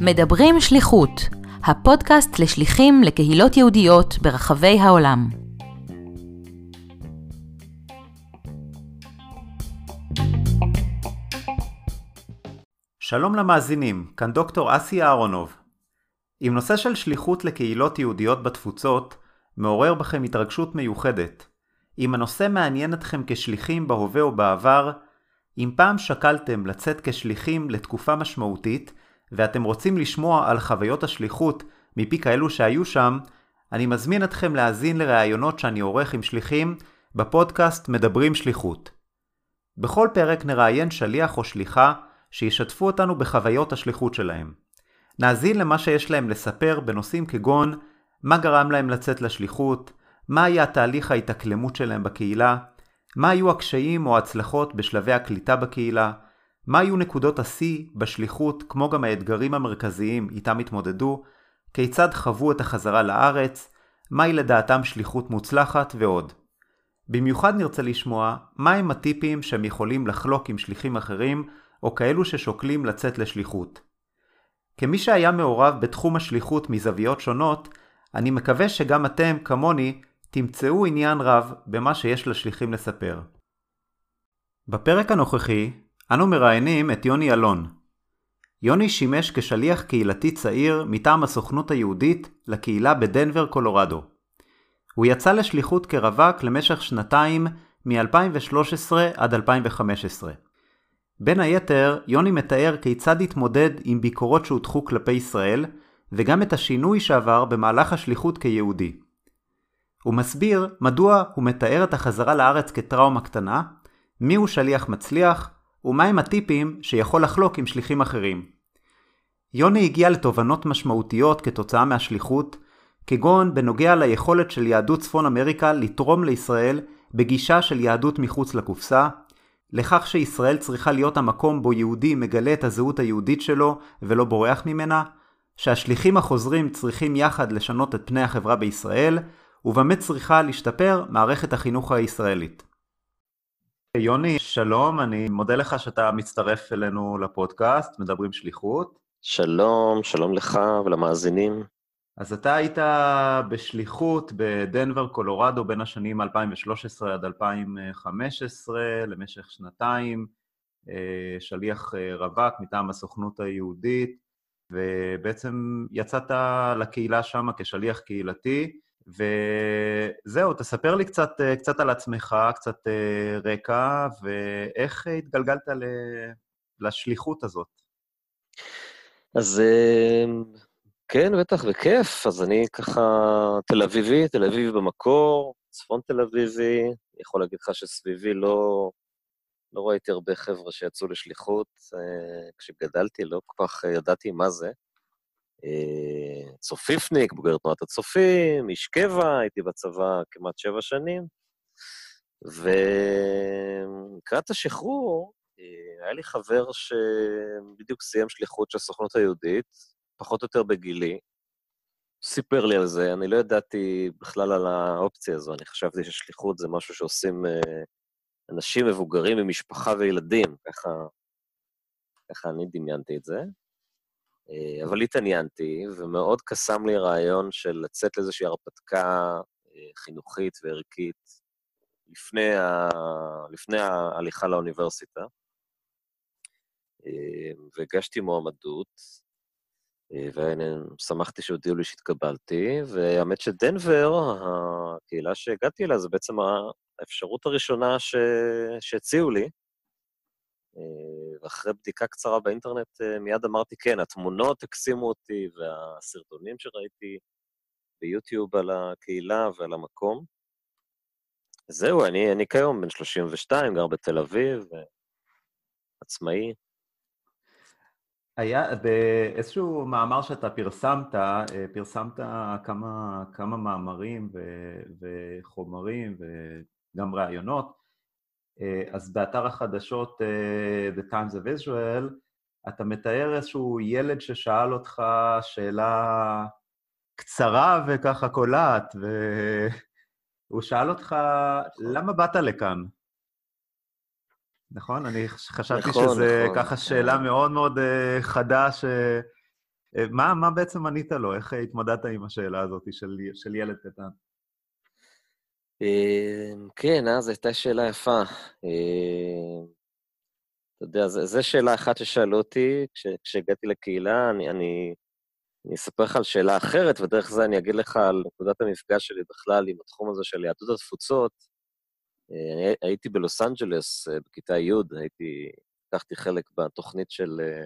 מדברים שליחות, הפודקאסט לשליחים לקהילות יהודיות ברחבי העולם. שלום למאזינים, כאן דוקטור אסי אהרונוב. אם נושא של שליחות לקהילות יהודיות בתפוצות מעורר בכם התרגשות מיוחדת, אם הנושא מעניין אתכם כשליחים בהווה או בעבר, אם פעם שקלתם לצאת כשליחים לתקופה משמעותית, ואתם רוצים לשמוע על חוויות השליחות מפי כאלו שהיו שם, אני מזמין אתכם להאזין לראיונות שאני עורך עם שליחים בפודקאסט מדברים שליחות. בכל פרק נראיין שליח או שליחה שישתפו אותנו בחוויות השליחות שלהם. נאזין למה שיש להם לספר בנושאים כגון מה גרם להם לצאת לשליחות, מה היה תהליך ההתאקלמות שלהם בקהילה, מה היו הקשיים או ההצלחות בשלבי הקליטה בקהילה, מה היו נקודות השיא בשליחות כמו גם האתגרים המרכזיים איתם התמודדו, כיצד חוו את החזרה לארץ, מהי לדעתם שליחות מוצלחת ועוד. במיוחד נרצה לשמוע מהם הטיפים שהם יכולים לחלוק עם שליחים אחרים או כאלו ששוקלים לצאת לשליחות. כמי שהיה מעורב בתחום השליחות מזוויות שונות, אני מקווה שגם אתם, כמוני, תמצאו עניין רב במה שיש לשליחים לספר. בפרק הנוכחי, אנו מראיינים את יוני אלון. יוני שימש כשליח קהילתי צעיר מטעם הסוכנות היהודית לקהילה בדנבר, קולורדו. הוא יצא לשליחות כרווק למשך שנתיים מ-2013 עד 2015. בין היתר, יוני מתאר כיצד התמודד עם ביקורות שהוטחו כלפי ישראל, וגם את השינוי שעבר במהלך השליחות כיהודי. הוא מסביר מדוע הוא מתאר את החזרה לארץ כטראומה קטנה, מיהו שליח מצליח, ומהם הטיפים שיכול לחלוק עם שליחים אחרים. יוני הגיע לתובנות משמעותיות כתוצאה מהשליחות, כגון בנוגע ליכולת של יהדות צפון אמריקה לתרום לישראל בגישה של יהדות מחוץ לקופסה, לכך שישראל צריכה להיות המקום בו יהודי מגלה את הזהות היהודית שלו ולא בורח ממנה, שהשליחים החוזרים צריכים יחד לשנות את פני החברה בישראל, ובמה צריכה להשתפר מערכת החינוך הישראלית. יוני, שלום, אני מודה לך שאתה מצטרף אלינו לפודקאסט, מדברים שליחות. שלום, שלום לך ולמאזינים. אז אתה היית בשליחות בדנבר, קולורדו, בין השנים 2013 עד 2015, למשך שנתיים, אה, שליח אה, רווק מטעם הסוכנות היהודית, ובעצם יצאת לקהילה שם כשליח קהילתי. וזהו, תספר לי קצת, קצת על עצמך, קצת רקע, ואיך התגלגלת לשליחות הזאת. אז כן, בטח, וכיף. אז אני ככה תל אביבי, תל אביבי במקור, צפון תל אביבי. אני יכול להגיד לך שסביבי לא, לא ראיתי הרבה חבר'ה שיצאו לשליחות. כשגדלתי לא כל כך ידעתי מה זה. אה, צופיפניק, בוגר תנועת הצופים, איש קבע, הייתי בצבא כמעט שבע שנים. ולקראת השחרור, אה, היה לי חבר שבדיוק סיים שליחות של הסוכנות היהודית, פחות או יותר בגילי. סיפר לי על זה, אני לא ידעתי בכלל על האופציה הזו, אני חשבתי ששליחות זה משהו שעושים אה, אנשים מבוגרים עם משפחה וילדים, ככה, ככה אני דמיינתי את זה. אה, אבל התעניינתי, ומאוד קסם לי רעיון של לצאת לאיזושהי הרפתקה אה, חינוכית וערכית לפני, ה... לפני ההליכה לאוניברסיטה. אה, והגשתי מועמדות, ושמחתי שהודיעו לי שהתקבלתי, והאמת שדנבר, הקהילה שהגעתי אליה, זו בעצם האפשרות הראשונה ש... שהציעו לי, ואחרי בדיקה קצרה באינטרנט אה, מיד אמרתי, כן, התמונות הקסימו אותי, והסרטונים שראיתי ביוטיוב על הקהילה ועל המקום. זהו, אני, אני כיום בן 32, גר בתל אביב, עצמאי. היה באיזשהו מאמר שאתה פרסמת, אה, פרסמת כמה, כמה מאמרים ו, וחומרים וגם ראיונות, אה, אז באתר החדשות אה, The Times of Israel, אתה מתאר איזשהו ילד ששאל אותך שאלה קצרה וככה קולעת, והוא שאל אותך, למה באת לכאן? נכון? אני חשבתי נכון, שזה נכון. ככה שאלה אה. מאוד מאוד אה, חדה, ש... אה, מה, מה בעצם ענית לו? איך אה, התמודדת עם השאלה הזאת של, של ילד קטן? אה, כן, אה, זו הייתה שאלה יפה. אה, אתה יודע, זו שאלה אחת ששאלו אותי כש, כשהגעתי לקהילה, אני, אני, אני אספר לך על שאלה אחרת, ודרך זה אני אגיד לך על נקודת המפגש שלי בכלל עם התחום הזה של יהדות התפוצות. אה, אני הייתי בלוס אנג'לס אה, בכיתה י', הייתי, לקחתי חלק בתוכנית של אה,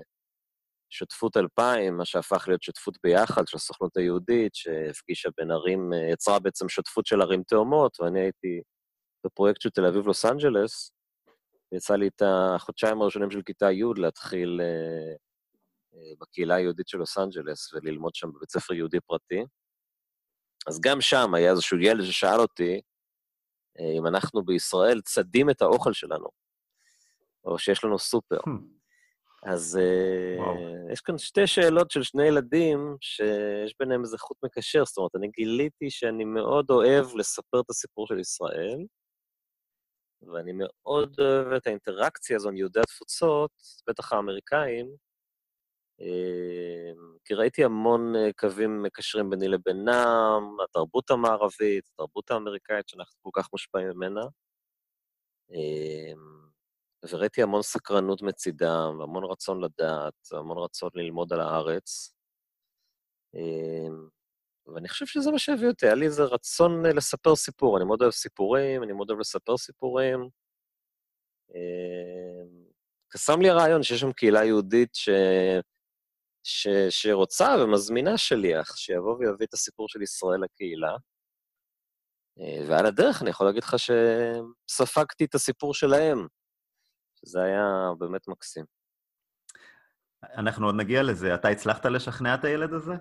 שותפות 2000, מה שהפך להיות שותפות ביחד של הסוכנות היהודית, שהפגישה בין ערים, יצרה בעצם שותפות של ערים תאומות, ואני הייתי בפרויקט של תל אביב-לוס אנג'לס, יצא לי את החודשיים הראשונים של כיתה י' להתחיל אה, אה, בקהילה היהודית של לוס אנג'לס וללמוד שם בבית ספר יהודי פרטי. אז גם שם היה איזשהו ילד ששאל אותי אה, אם אנחנו בישראל צדים את האוכל שלנו, או שיש לנו סופר. אז וואו. uh, יש כאן שתי שאלות של שני ילדים שיש ביניהם איזה חוט מקשר. זאת אומרת, אני גיליתי שאני מאוד אוהב לספר את הסיפור של ישראל, ואני מאוד אוהב את האינטראקציה הזו עם יהודי התפוצות, בטח האמריקאים, אה, כי ראיתי המון אה, קווים מקשרים ביני לבינם, התרבות המערבית, התרבות האמריקאית שאנחנו כל כך מושפעים ממנה. וראיתי המון סקרנות מצידם, והמון רצון לדעת, והמון רצון ללמוד על הארץ. ואני חושב שזה מה שהביא אותי, היה לי איזה רצון אה, לספר סיפור. אני מאוד אוהב סיפורים, אני מאוד אוהב לספר סיפורים. קסם לי הרעיון שיש שם קהילה יהודית ש... ש... שרוצה ומזמינה שליח, שיבוא ויביא את הסיפור של ישראל לקהילה. אה, ועל הדרך אני יכול להגיד לך שספגתי את הסיפור שלהם, שזה היה באמת מקסים. אנחנו עוד נגיע לזה. אתה הצלחת לשכנע את הילד הזה?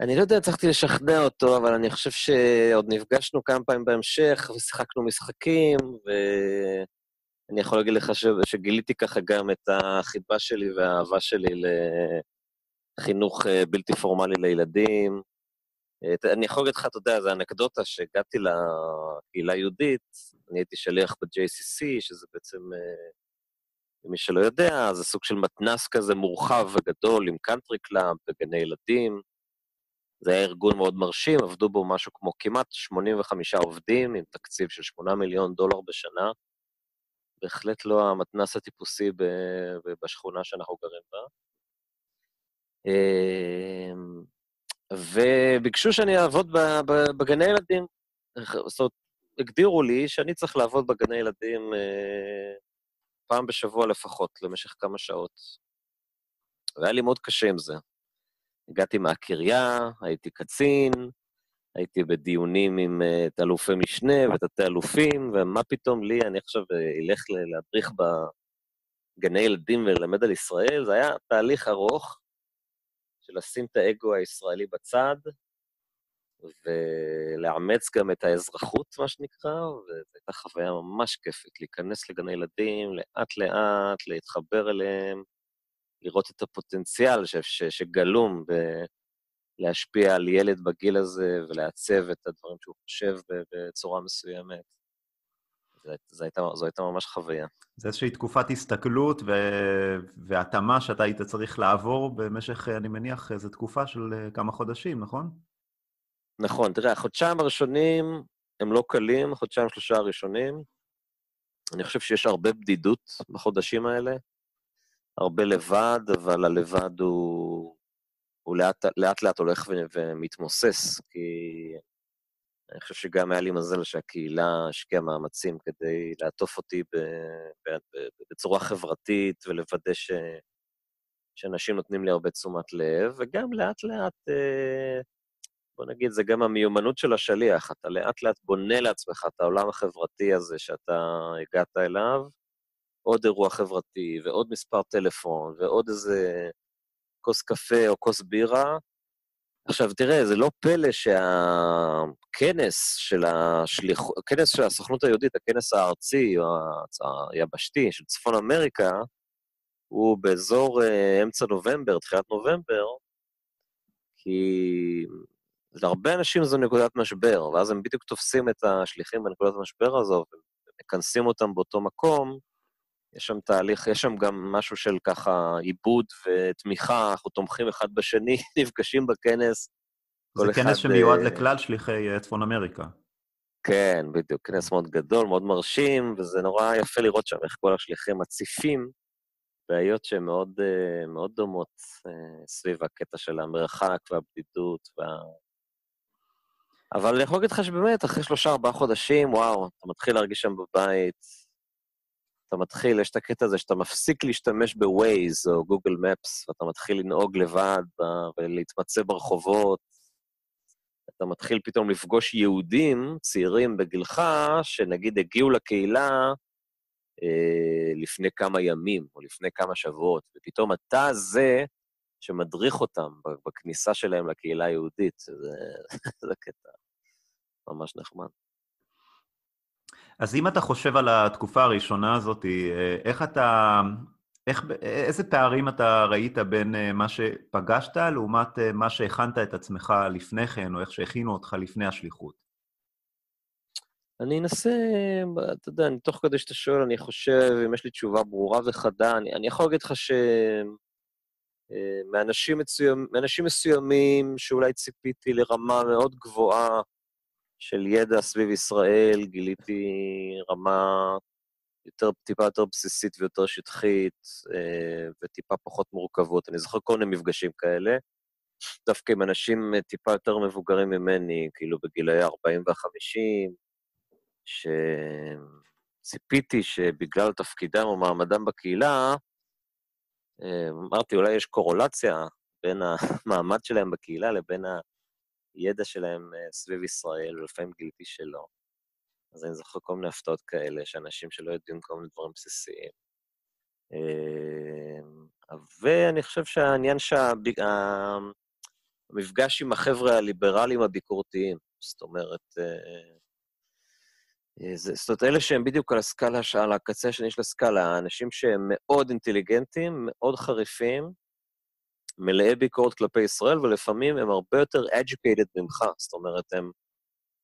אני לא יודע, הצלחתי לשכנע אותו, אבל אני חושב שעוד נפגשנו כמה פעמים בהמשך, ושיחקנו משחקים, ואני יכול להגיד לך ש... שגיליתי ככה גם את החיבה שלי והאהבה שלי לחינוך אה, בלתי פורמלי לילדים. אני יכול להגיד לך, אתה יודע, זו אנקדוטה, שהגעתי לקהילה היהודית, אני הייתי שליח ב-JCC, שזה בעצם, אה, למי שלא יודע, זה סוג של מתנס כזה מורחב וגדול עם country club וגני ילדים. זה היה ארגון מאוד מרשים, עבדו בו משהו כמו כמעט 85 עובדים, עם תקציב של 8 מיליון דולר בשנה. בהחלט לא המתנס הטיפוסי בשכונה שאנחנו גרים בה. וביקשו שאני אעבוד בגני ילדים. זאת אומרת, הגדירו לי שאני צריך לעבוד בגני ילדים אה, פעם בשבוע לפחות, למשך כמה שעות. והיה לי מאוד קשה עם זה. הגעתי מהקריה, הייתי קצין, הייתי בדיונים עם uh, תת-אלופי משנה ותתי-אלופים, ומה פתאום לי, אני עכשיו אה, אלך להדריך בגני ילדים וללמד על ישראל, זה היה תהליך ארוך של לשים את האגו הישראלי בצד, ולאמץ גם את האזרחות, מה שנקרא, וזו הייתה חוויה ממש כיפית, להיכנס לגני ילדים, לאט-לאט, להתחבר אליהם, לראות את הפוטנציאל ש, ש, שגלום ולהשפיע על ילד בגיל הזה ולעצב את הדברים שהוא חושב בצורה מסוימת. זו הייתה, זו הייתה ממש חוויה. זה איזושהי תקופת הסתכלות ו... והתאמה שאתה היית צריך לעבור במשך, אני מניח, איזו תקופה של כמה חודשים, נכון? נכון, תראה, החודשיים הראשונים הם לא קלים, החודשיים שלושה הראשונים. אני חושב שיש הרבה בדידות בחודשים האלה. הרבה לבד, אבל הלבד הוא, הוא לאט, לאט לאט הולך ומתמוסס, כי אני חושב שגם היה לי מזל שהקהילה השקיעה מאמצים כדי לעטוף אותי ב, ב, ב, בצורה חברתית ולוודא ש, שאנשים נותנים לי הרבה תשומת לב, וגם לאט-לאט, אה, בוא נגיד, זה גם המיומנות של השליח. אתה לאט-לאט בונה לעצמך את העולם החברתי הזה שאתה הגעת אליו, עוד אירוע חברתי, ועוד מספר טלפון, ועוד איזה כוס קפה או כוס בירה. עכשיו, תראה, זה לא פלא שהכנס של השליחות, הכנס של הסוכנות היהודית, הכנס הארצי היבשתי של צפון אמריקה, הוא באזור אה, אמצע נובמבר, תחילת נובמבר, כי להרבה אנשים זו נקודת משבר, ואז הם בדיוק תופסים את השליחים בנקודת המשבר הזו, מכנסים אותם באותו מקום, יש שם תהליך, יש שם גם משהו של ככה עיבוד ותמיכה, אנחנו תומכים אחד בשני, נפגשים בכנס. זה כנס שמיועד לכלל שליחי צפון אמריקה. כן, בדיוק, כנס מאוד גדול, מאוד מרשים, וזה נורא יפה לראות שם איך כל השליחים מציפים בעיות שהן מאוד, מאוד דומות סביב הקטע של המרחק והבדידות וה... אבל אני יכול להגיד לך שבאמת, אחרי שלושה, ארבעה חודשים, וואו, אתה מתחיל להרגיש שם בבית, אתה מתחיל, יש את הקטע הזה שאתה מפסיק להשתמש ב-Waze או גוגל מפס, ואתה מתחיל לנהוג לבד ולהתמצא ברחובות. אתה מתחיל פתאום לפגוש יהודים צעירים בגילך, שנגיד הגיעו לקהילה אה, לפני כמה ימים או לפני כמה שבועות, ופתאום אתה זה שמדריך אותם בכניסה שלהם לקהילה היהודית. זה, זה קטע ממש נחמד. אז אם אתה חושב על התקופה הראשונה הזאת, אה, איך אתה... איך, איזה פערים אתה ראית בין אה, מה שפגשת לעומת אה, מה שהכנת את עצמך לפני כן, או איך שהכינו אותך לפני השליחות? אני אנסה, אתה יודע, אני תוך כדי שאתה שואל, אני חושב, אם יש לי תשובה ברורה וחדה, אני, אני יכול להגיד לך שמאנשים מסוימ, מסוימים שאולי ציפיתי לרמה מאוד גבוהה של ידע סביב ישראל, גיליתי רמה יותר, טיפה יותר בסיסית ויותר שטחית, אה, וטיפה פחות מורכבות. אני זוכר כל מיני מפגשים כאלה, דווקא עם אנשים אה, טיפה יותר מבוגרים ממני, כאילו בגילאי 40 ו-50, שציפיתי שבגלל תפקידם או מעמדם בקהילה, אה, אמרתי, אולי יש קורולציה בין המעמד שלהם בקהילה לבין הידע שלהם סביב ישראל, ולפעמים גיליתי שלא. אז אני זוכר כל מיני הפתעות כאלה, שאנשים שלא יודעים כל מיני דברים בסיסיים. אמ, ואני חושב שהעניין שהמפגש עם החבר'ה הליברליים הביקורתיים, זאת אומרת, אה, אה, זאת אומרת, אלה שהם בדיוק על הסקאלה, על הקצה השני של הסקאלה, אנשים שהם מאוד אינטליגנטים, מאוד חריפים, מלאי ביקורת כלפי ישראל, ולפעמים הם הרבה יותר educated ממך, זאת אומרת, הם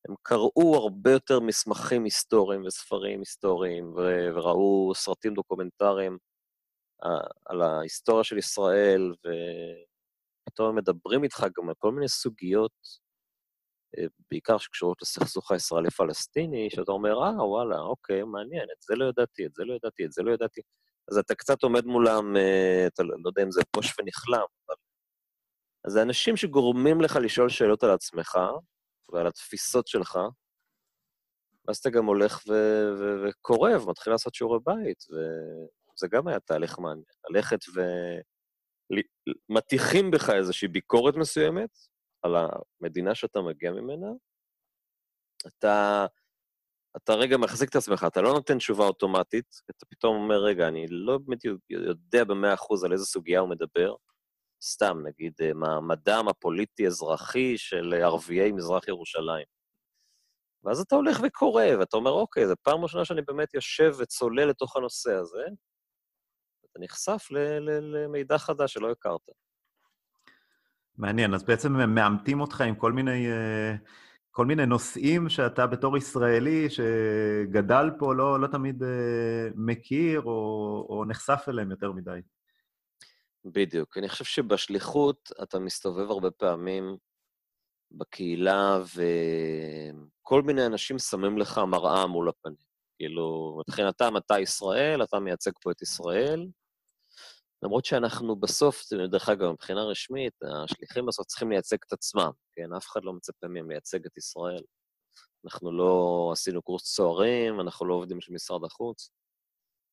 הם קראו הרבה יותר מסמכים היסטוריים וספרים היסטוריים, ו- וראו סרטים דוקומנטריים אה, על ההיסטוריה של ישראל, ופתאום הם מדברים איתך גם על כל מיני סוגיות, אה, בעיקר שקשורות לסכסוך הישראלי-פלסטיני, שאתה אומר, אה, וואלה, אוקיי, מעניין, את זה לא ידעתי, את זה לא ידעתי, את זה לא ידעתי. אז אתה קצת עומד מולם, אה, אתה לא, לא יודע אם זה פוש ונכלם, אבל... אז זה אנשים שגורמים לך לשאול שאלות על עצמך, ועל התפיסות שלך, ואז אתה גם הולך ו- ו- וקורא ומתחיל לעשות שיעורי בית, וזה גם היה תהליך מעניין. ללכת ו... מטיחים בך איזושהי ביקורת מסוימת על המדינה שאתה מגיע ממנה, אתה, אתה רגע מחזיק את עצמך, אתה לא נותן תשובה אוטומטית, אתה פתאום אומר, רגע, אני לא באמת יודע במאה אחוז על איזה סוגיה הוא מדבר, סתם, נגיד, אה, מעמדם הפוליטי-אזרחי של ערביי מזרח ירושלים. ואז אתה הולך וקורא, ואתה אומר, אוקיי, זו פעם ראשונה שאני באמת יושב וצולל לתוך הנושא הזה, אתה נחשף למידע חדש שלא הכרת. מעניין, אז בעצם הם מאמתים אותך עם כל מיני, אה, כל מיני נושאים שאתה בתור ישראלי שגדל פה לא, לא תמיד אה, מכיר או, או נחשף אליהם יותר מדי. בדיוק. אני חושב שבשליחות אתה מסתובב הרבה פעמים בקהילה, וכל מיני אנשים שמים לך מראה מול הפנים. כאילו, מבחינתם אתה ישראל, אתה מייצג פה את ישראל, למרות שאנחנו בסוף, דרך אגב, מבחינה רשמית, השליחים בסוף צריכים לייצג את עצמם, כן? אף אחד לא מצפה מהם לייצג את ישראל. אנחנו לא עשינו קורס צוערים, אנחנו לא עובדים של משרד החוץ.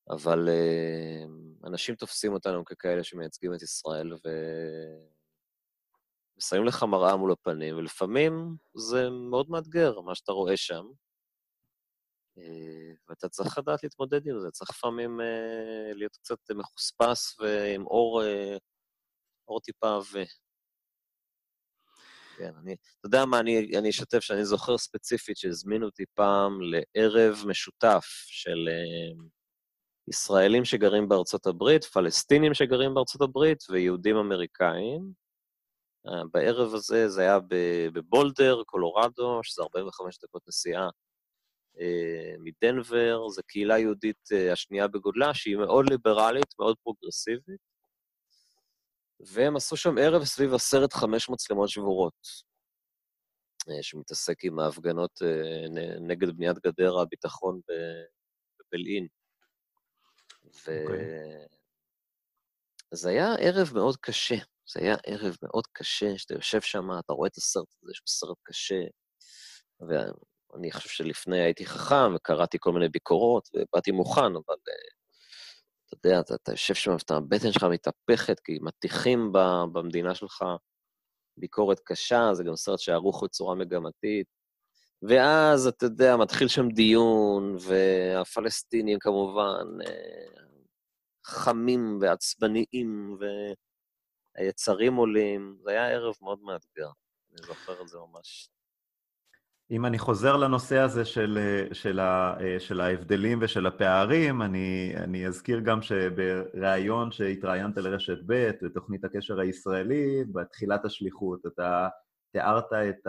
אבל uh, אנשים תופסים אותנו ככאלה שמייצגים את ישראל, ו... ושמים לך מראה מול הפנים, ולפעמים זה מאוד מאתגר, מה שאתה רואה שם. Uh, ואתה צריך לדעת להתמודד עם זה, צריך לפעמים uh, להיות קצת מחוספס ועם אור, uh, אור טיפה עבה. כן, אני, אתה יודע מה, אני, אני אשתף שאני זוכר ספציפית שהזמינו אותי פעם לערב משותף של ישראלים שגרים בארצות הברית, פלסטינים שגרים בארצות הברית ויהודים אמריקאים. אה, בערב הזה זה היה בבולדר, קולורדו, שזה 45 דקות נסיעה אה, מדנבר, זו קהילה יהודית אה, השנייה בגודלה, שהיא מאוד ליברלית, מאוד פרוגרסיבית, והם עשו שם ערב סביב עשרת חמש מצלמות שבורות, אה, שמתעסק עם ההפגנות נגד בניית גדר הביטחון בבלעין. ו... Okay. אוקיי. זה היה ערב מאוד קשה. זה היה ערב מאוד קשה, שאתה יושב שם, אתה רואה את הסרט הזה, שהוא סרט קשה, ואני חושב שלפני הייתי חכם, וקראתי כל מיני ביקורות, ובאתי מוכן, אבל uh, אתה יודע, אתה, אתה יושב שם, והבטן שלך מתהפכת, כי מטיחים במדינה שלך ביקורת קשה, זה גם סרט שערוך בצורה מגמתית. ואז, אתה יודע, מתחיל שם דיון, והפלסטינים כמובן אה, חמים ועצבניים, והיצרים עולים. זה היה ערב מאוד מאתגר, אני זוכר את זה ממש. אם אני חוזר לנושא הזה של, של, ה, של ההבדלים ושל הפערים, אני, אני אזכיר גם שבריאיון שהתראיינת לרשת ב', בתוכנית הקשר הישראלי, בתחילת השליחות, אתה תיארת את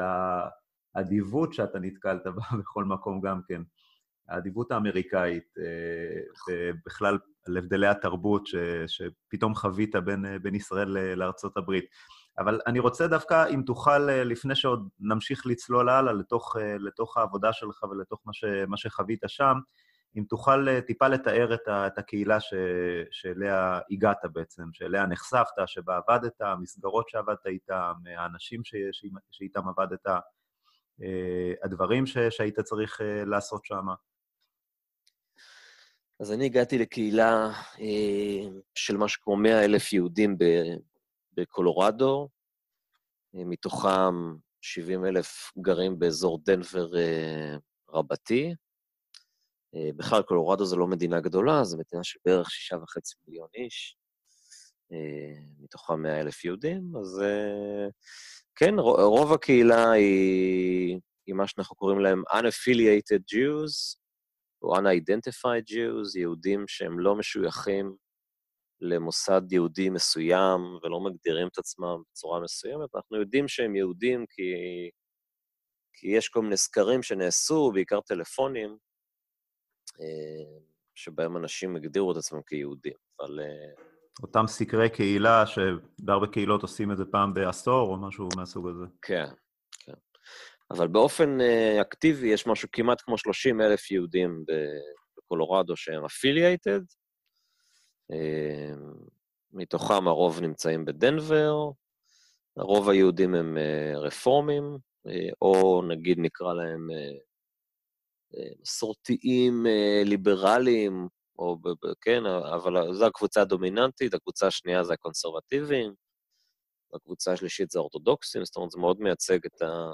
האדיבות שאתה נתקלת בה בכל מקום גם כן. האדיבות האמריקאית, אה, ובכלל על הבדלי התרבות ש, שפתאום חווית בין, בין ישראל לארצות הברית. אבל אני רוצה דווקא, אם תוכל, אה, לפני שעוד נמשיך לצלול הלאה לתוך, אה, לתוך העבודה שלך ולתוך מה, ש, מה שחווית שם, אם תוכל טיפה לתאר את, ה, את הקהילה ש, שאליה הגעת בעצם, שאליה נחשפת, שבה עבדת, המסגרות שעבדת איתם, האנשים ש, ש, שאיתם עבדת, הדברים ש, שהיית צריך לעשות שם. אז אני הגעתי לקהילה אה, של משהו כמו 100 אלף יהודים בקולורדו, אה, מתוכם 70 אלף גרים באזור דנבר אה, רבתי. בכלל, קולורדו זו לא מדינה גדולה, זו מדינה של בערך שישה וחצי מיליון איש, מתוכם 100 אלף יהודים, אז כן, רוב הקהילה היא, היא מה שאנחנו קוראים להם unaffiliated Jews, או Unidentified Jews, יהודים שהם לא משויכים למוסד יהודי מסוים ולא מגדירים את עצמם בצורה מסוימת. אנחנו יודעים שהם יהודים כי, כי יש כל מיני סקרים שנעשו, בעיקר טלפונים, אה, שבהם אנשים הגדירו את עצמם כיהודים, אבל... אה, אותם סקרי קהילה, שבהרבה קהילות עושים את זה פעם בעשור, או משהו מהסוג הזה. כן, אבל באופן uh, אקטיבי יש משהו כמעט כמו 30 אלף יהודים בקולורדו שהם אפילייטד. Uh, מתוכם הרוב נמצאים בדנבר, הרוב היהודים הם uh, רפורמים, uh, או נגיד נקרא להם uh, מסורתיים ליברליים, או, כן, אבל זו הקבוצה הדומיננטית, הקבוצה השנייה זה הקונסרבטיבים, הקבוצה השלישית זה האורתודוקסים, זאת אומרת, זה מאוד מייצג את, ה,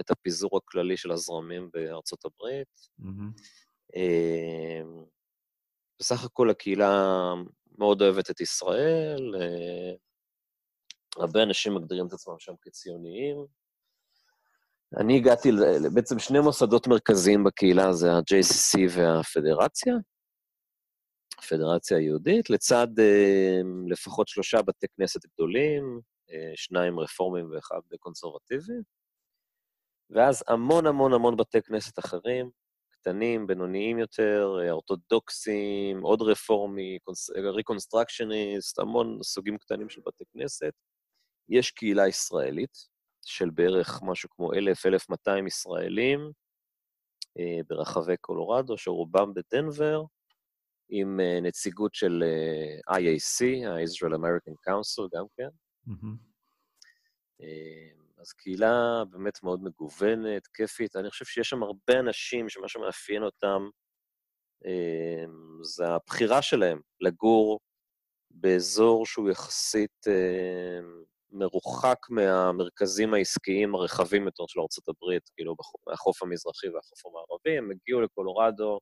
את הפיזור הכללי של הזרמים בארצות הברית. Mm-hmm. בסך הכל הקהילה מאוד אוהבת את ישראל, אה, הרבה אנשים מגדירים את עצמם שם כציוניים. אני הגעתי, בעצם שני מוסדות מרכזיים בקהילה, זה ה-JCC והפדרציה, הפדרציה היהודית, לצד אה, לפחות שלושה בתי כנסת גדולים, שניים רפורמים ואחד קונסרבטיבי. ואז המון המון המון בתי כנסת אחרים, קטנים, בינוניים יותר, אורתודוקסים, עוד רפורמי, ריקונסטרקשניסט, המון סוגים קטנים של בתי כנסת. יש קהילה ישראלית של בערך משהו כמו 1,000-1,200 ישראלים אה, ברחבי קולורדו, שרובם בדנבר, עם אה, נציגות של אה, IAC, ה-Israel American Council גם כן. Mm-hmm. אז קהילה באמת מאוד מגוונת, כיפית. אני חושב שיש שם הרבה אנשים שמה שמאפיין אותם אמ, זה הבחירה שלהם לגור באזור שהוא יחסית אמ, מרוחק מהמרכזים העסקיים הרחבים יותר של ארה"ב, כאילו מהחוף המזרחי והחוף המערבי. הם הגיעו לקולורדו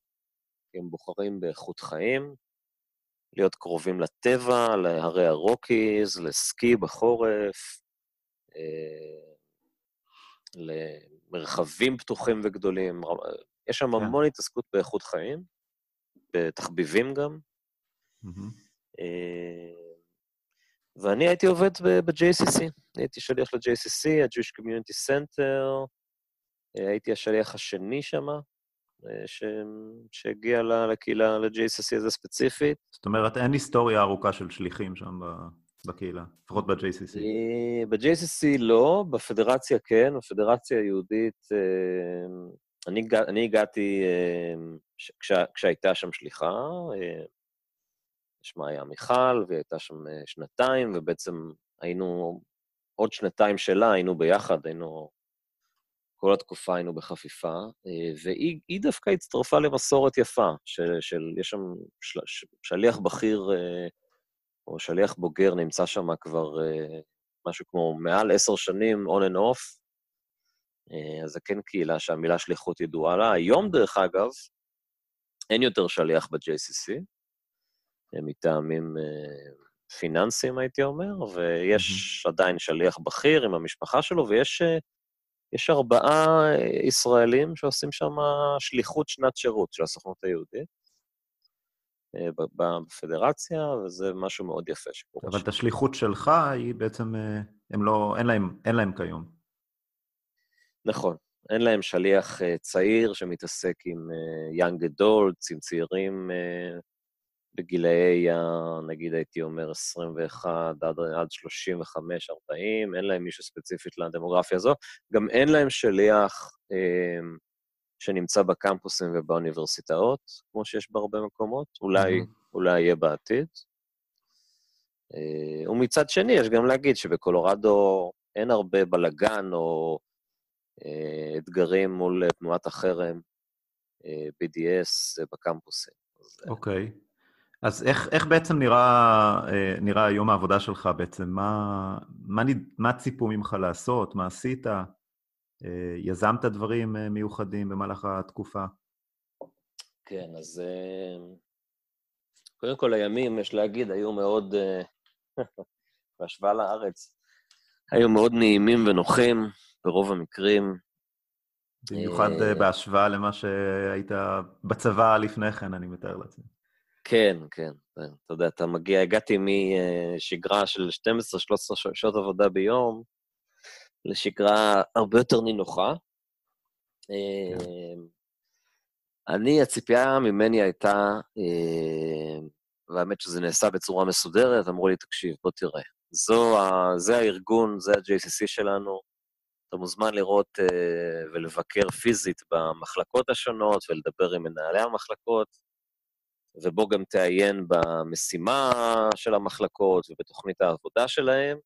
הם בוחרים באיכות חיים, להיות קרובים לטבע, להרי הרוקיז, לסקי בחורף, אה, למרחבים פתוחים וגדולים. יש שם כן. המון התעסקות באיכות חיים, בתחביבים גם. אה, ואני הייתי עובד ב-JCC, הייתי שליח ל-JCC, ה-Jewish Community Center, אה, הייתי השליח השני שם, ש... שהגיע לקהילה, ל-JCC הזה ספציפית. זאת אומרת, אין היסטוריה ארוכה של שליחים שם בקהילה, לפחות ב-JCC. ב-JCC לא, בפדרציה כן, בפדרציה היהודית, אני, אני הגעתי כש, כשהייתה שם שליחה, שמה היה מיכל, והיא הייתה שם שנתיים, ובעצם היינו, עוד שנתיים שלה, היינו ביחד, היינו כל התקופה היינו בחפיפה, אה, והיא דווקא הצטרפה למסורת יפה, של, של יש שם של, שליח בכיר, אה, או שליח בוגר, נמצא שם כבר אה, משהו כמו מעל עשר שנים, on and off, אז זה כן קהילה שהמילה שליחות ידועה לה. היום, דרך אגב, אין יותר שליח ב-JCC, מטעמים פיננסיים, הייתי אומר, ויש. עדיין שליח בכיר עם המשפחה שלו, ויש יש ארבעה ישראלים שעושים שם שליחות שנת שירות של הסוכנות היהודית אה, בפדרציה, וזה משהו מאוד יפה שקורה. אבל את השליחות שלך היא בעצם, אה, הם לא, אין להם, אין להם כיום. נכון. אין להם שליח אה, צעיר שמתעסק עם young adults, עם צעירים בגילאי, נגיד הייתי אומר 21 עד, עד 35, 40, אין להם מישהו ספציפית לדמוגרפיה הזו. גם אין להם שליח אה, שנמצא בקמפוסים ובאוניברסיטאות, כמו שיש בהרבה מקומות, אולי, mm-hmm. אולי יהיה בעתיד. אה, ומצד שני, יש גם להגיד שבקולורדו אין הרבה בלגן או אה, אתגרים מול תנועת החרם, אה, BDS, בקמפוסים. אוקיי. Okay. אז איך, איך בעצם נראה, אה, נראה יום העבודה שלך בעצם? מה, מה, מה ציפו ממך לעשות? מה עשית? אה, יזמת דברים אה, מיוחדים במהלך התקופה? כן, אז קודם כל הימים, יש להגיד, היו מאוד, בהשוואה לארץ, היו מאוד נעימים ונוחים ברוב המקרים. במיוחד בהשוואה למה שהיית בצבא לפני כן, אני מתאר לעצמי. כן, כן. אתה יודע, אתה מגיע, הגעתי משגרה של 12-13 שעות עבודה ביום לשגרה הרבה יותר נינוחה. כן. אמ, אני, הציפייה ממני הייתה, אמ, והאמת שזה נעשה בצורה מסודרת, אמרו לי, תקשיב, בוא תראה. זו ה, זה הארגון, זה ה-JCC שלנו. אתה מוזמן לראות uh, ולבקר פיזית במחלקות השונות ולדבר עם מנהלי המחלקות. ובו גם תעיין במשימה של המחלקות ובתוכנית העבודה שלהם.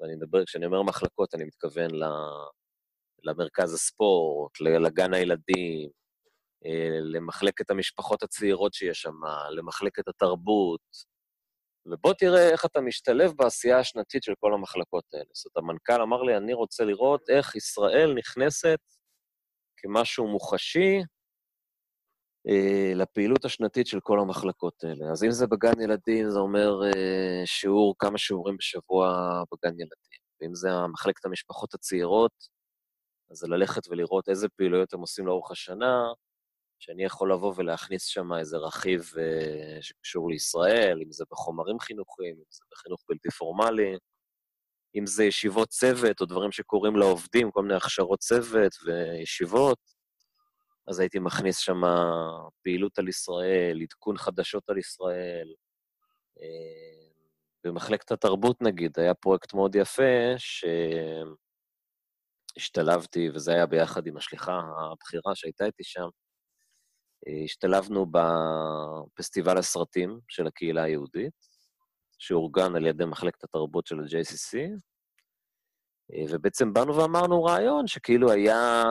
ואני מדבר, כשאני אומר מחלקות, אני מתכוון למרכז הספורט, לגן הילדים, אה, למחלקת המשפחות הצעירות שיש שם, למחלקת התרבות, ובוא תראה איך אתה משתלב בעשייה השנתית של כל המחלקות האלה. זאת אומרת, המנכ"ל אמר לי, אני רוצה לראות איך ישראל נכנסת כמשהו מוחשי לפעילות השנתית של כל המחלקות האלה. אז אם זה בגן ילדים, זה אומר אה, שיעור, כמה שיעורים בשבוע בגן ילדים. ואם זה מחלקת המשפחות הצעירות, אז זה ללכת ולראות איזה פעילויות הם עושים לאורך השנה, שאני יכול לבוא ולהכניס שם איזה רכיב אה, שקשור לישראל, אם זה בחומרים חינוכיים, אם זה בחינוך בלתי פורמלי, אם זה ישיבות צוות או דברים שקורים לעובדים, כל מיני הכשרות צוות וישיבות. אז הייתי מכניס שם פעילות על ישראל, עדכון חדשות על ישראל. אה, במחלקת התרבות, נגיד, היה פרויקט מאוד יפה, שהשתלבתי, וזה היה ביחד עם השליחה הבכירה שהייתה איתי שם, אה, השתלבנו בפסטיבל הסרטים של הקהילה היהודית, שאורגן על ידי מחלקת התרבות של ה-JCC, ובעצם באנו ואמרנו רעיון שכאילו היה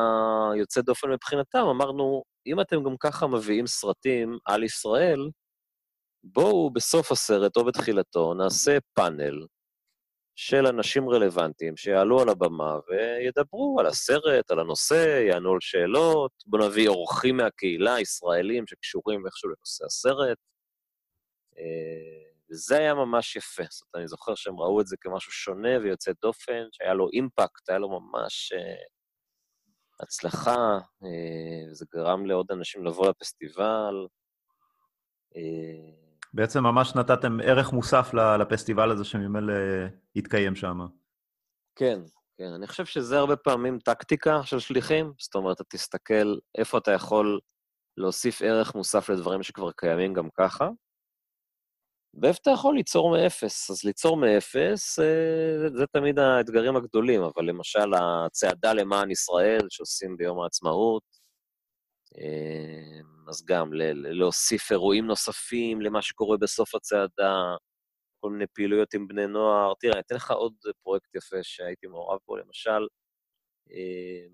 יוצא דופן מבחינתם, אמרנו, אם אתם גם ככה מביאים סרטים על ישראל, בואו בסוף הסרט או בתחילתו נעשה פאנל של אנשים רלוונטיים שיעלו על הבמה וידברו על הסרט, על הנושא, יענו על שאלות, בואו נביא אורחים מהקהילה, ישראלים שקשורים איכשהו לנושא הסרט. וזה היה ממש יפה. זאת אומרת, אני זוכר שהם ראו את זה כמשהו שונה ויוצא דופן, שהיה לו אימפקט, היה לו ממש uh, הצלחה, uh, וזה גרם לעוד אנשים לבוא לפסטיבל. Uh, בעצם ממש נתתם ערך מוסף לפסטיבל הזה שממילא התקיים שם. כן, כן, אני חושב שזה הרבה פעמים טקטיקה של שליחים, זאת אומרת, אתה תסתכל איפה אתה יכול להוסיף ערך מוסף לדברים שכבר קיימים גם ככה, ואיפה אתה יכול ליצור מאפס. אז ליצור מאפס, אה, זה תמיד האתגרים הגדולים, אבל למשל הצעדה למען ישראל שעושים ביום העצמאות, אה, אז גם להוסיף אירועים נוספים למה שקורה בסוף הצעדה, כל מיני פעילויות עם בני נוער. תראה, אני אתן לך עוד פרויקט יפה שהייתי מעורב בו, למשל, אה,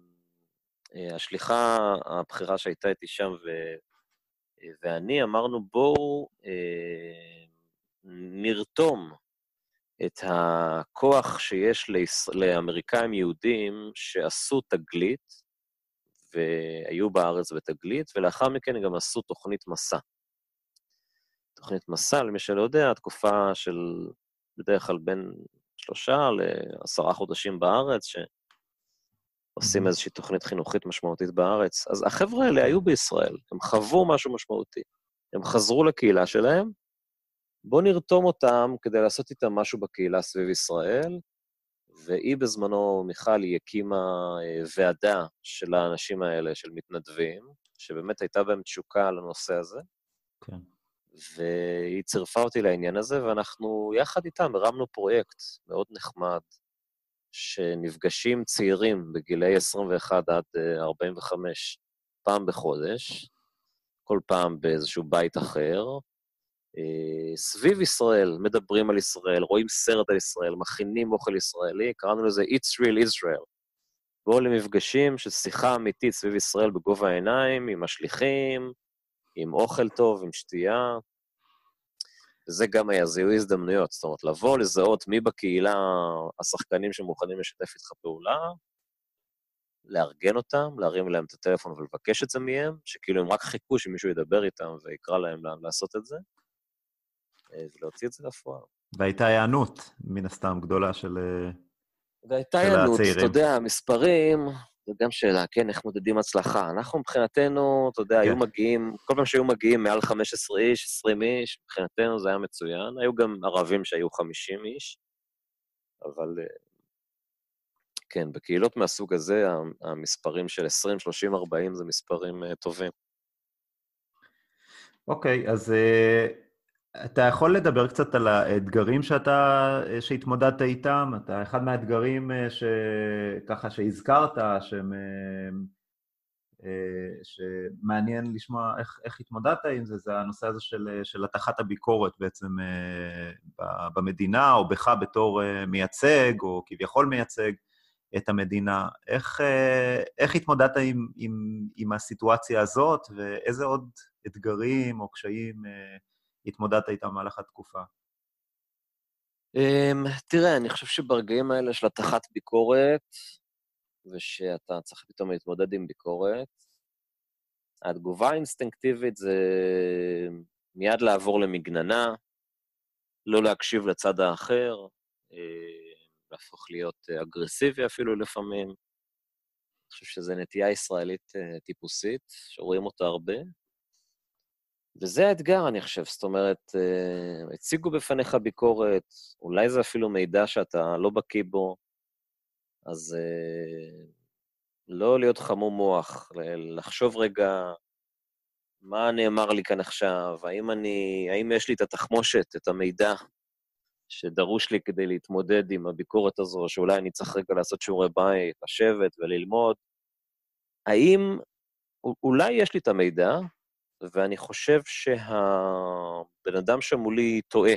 אה, השליחה הבכירה שהייתה איתי שם, ו... ואני אמרנו, בואו אה, נרתום את הכוח שיש ליש... לאמריקאים יהודים שעשו תגלית, והיו בארץ בתגלית, ולאחר מכן גם עשו תוכנית מסע. תוכנית מסע, למי שלא יודע, תקופה של בדרך כלל בין שלושה לעשרה חודשים בארץ, שעושים איזושהי תוכנית חינוכית משמעותית בארץ. אז החבר'ה האלה היו בישראל, הם חוו משהו משמעותי. הם חזרו לקהילה שלהם, בואו נרתום אותם כדי לעשות איתם משהו בקהילה סביב ישראל, והיא בזמנו, מיכל, היא הקימה אה, ועדה של האנשים האלה, של מתנדבים, שבאמת הייתה בהם תשוקה לנושא הזה. כן. והיא צירפה אותי לעניין הזה, ואנחנו יחד איתם הרמנו פרויקט מאוד נחמד, שנפגשים צעירים בגילאי 21 עד 45 אה, פעם בחודש, כל פעם באיזשהו בית אחר, סביב ישראל, מדברים על ישראל, רואים סרט על ישראל, מכינים אוכל ישראלי, קראנו לזה It's Real Israel. בואו למפגשים של שיחה אמיתית סביב ישראל בגובה העיניים, עם השליחים, עם אוכל טוב, עם שתייה. וזה גם היה זיהוי הזדמנויות, זאת אומרת, לבוא, לזהות מי בקהילה השחקנים שמוכנים לשתף איתך פעולה, לארגן אותם, להרים להם את הטלפון ולבקש את זה מהם, שכאילו הם רק חיכו שמישהו ידבר איתם ויקרא להם לעשות את זה, אה, ולהוציא את זה לפועל. והייתה היענות, מן הסתם, גדולה של, אה, והייתה היענות, אתה יודע, מספרים, זו גם שאלה, כן, איך מודדים הצלחה. אנחנו מבחינתנו, אתה יודע, כן. היו מגיעים, כל פעם שהיו מגיעים מעל 15 איש, 20 איש, מבחינתנו זה היה מצוין. היו גם ערבים שהיו 50 איש, אבל אה, כן, בקהילות מהסוג הזה, המספרים של 20, 30, 40 זה מספרים טובים. אוקיי, okay, אז אתה יכול לדבר קצת על האתגרים שאתה, שהתמודדת איתם? אתה אחד מהאתגרים אה, שככה שהזכרת, שהם, אה, אה, שמעניין לשמוע איך, איך התמודדת עם זה, זה הנושא הזה של, של הטחת הביקורת בעצם במדינה, או בך בתור מייצג, או כביכול מייצג את המדינה. איך, איך התמודדת עם, עם, עם הסיטואציה הזאת, ואיזה עוד אתגרים או קשיים התמודדת איתם במהלך התקופה? Um, תראה, אני חושב שברגעים האלה של הטחת ביקורת, ושאתה צריך פתאום להתמודד עם ביקורת, התגובה האינסטינקטיבית זה מיד לעבור למגננה, לא להקשיב לצד האחר, אה, להפוך להיות אגרסיבי אפילו לפעמים. אני חושב שזו נטייה ישראלית אה, טיפוסית, שרואים אותה הרבה. וזה האתגר, אני חושב. זאת אומרת, אה, הציגו בפניך ביקורת, אולי זה אפילו מידע שאתה לא בקיא בו, אז אה, לא להיות חמום מוח, לחשוב רגע מה נאמר לי כאן עכשיו, האם אני, האם יש לי את התחמושת, את המידע שדרוש לי כדי להתמודד עם הביקורת הזו, שאולי אני צריך רגע לעשות שיעורי בית, לשבת וללמוד. האם, אולי יש לי את המידע, ואני חושב שהבן אדם שמולי טועה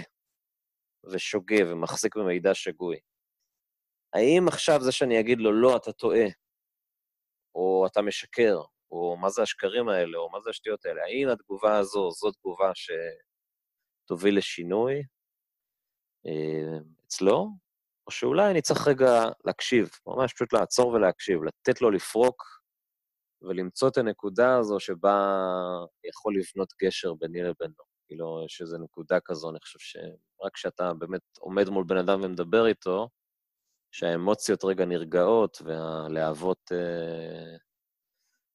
ושוגה ומחזיק במידע שגוי. האם עכשיו זה שאני אגיד לו, לא, אתה טועה, או אתה משקר, או מה זה השקרים האלה, או מה זה השטויות האלה, האם התגובה הזו, זו תגובה שתוביל לשינוי אה, אצלו, או שאולי אני צריך רגע להקשיב, ממש פשוט לעצור ולהקשיב, לתת לו לפרוק ולמצוא את הנקודה הזו שבה יכול לבנות גשר ביני לבינו. כאילו, יש איזו נקודה כזו, אני חושב שרק כשאתה באמת עומד מול בן אדם ומדבר איתו, שהאמוציות רגע נרגעות והלהבות אה,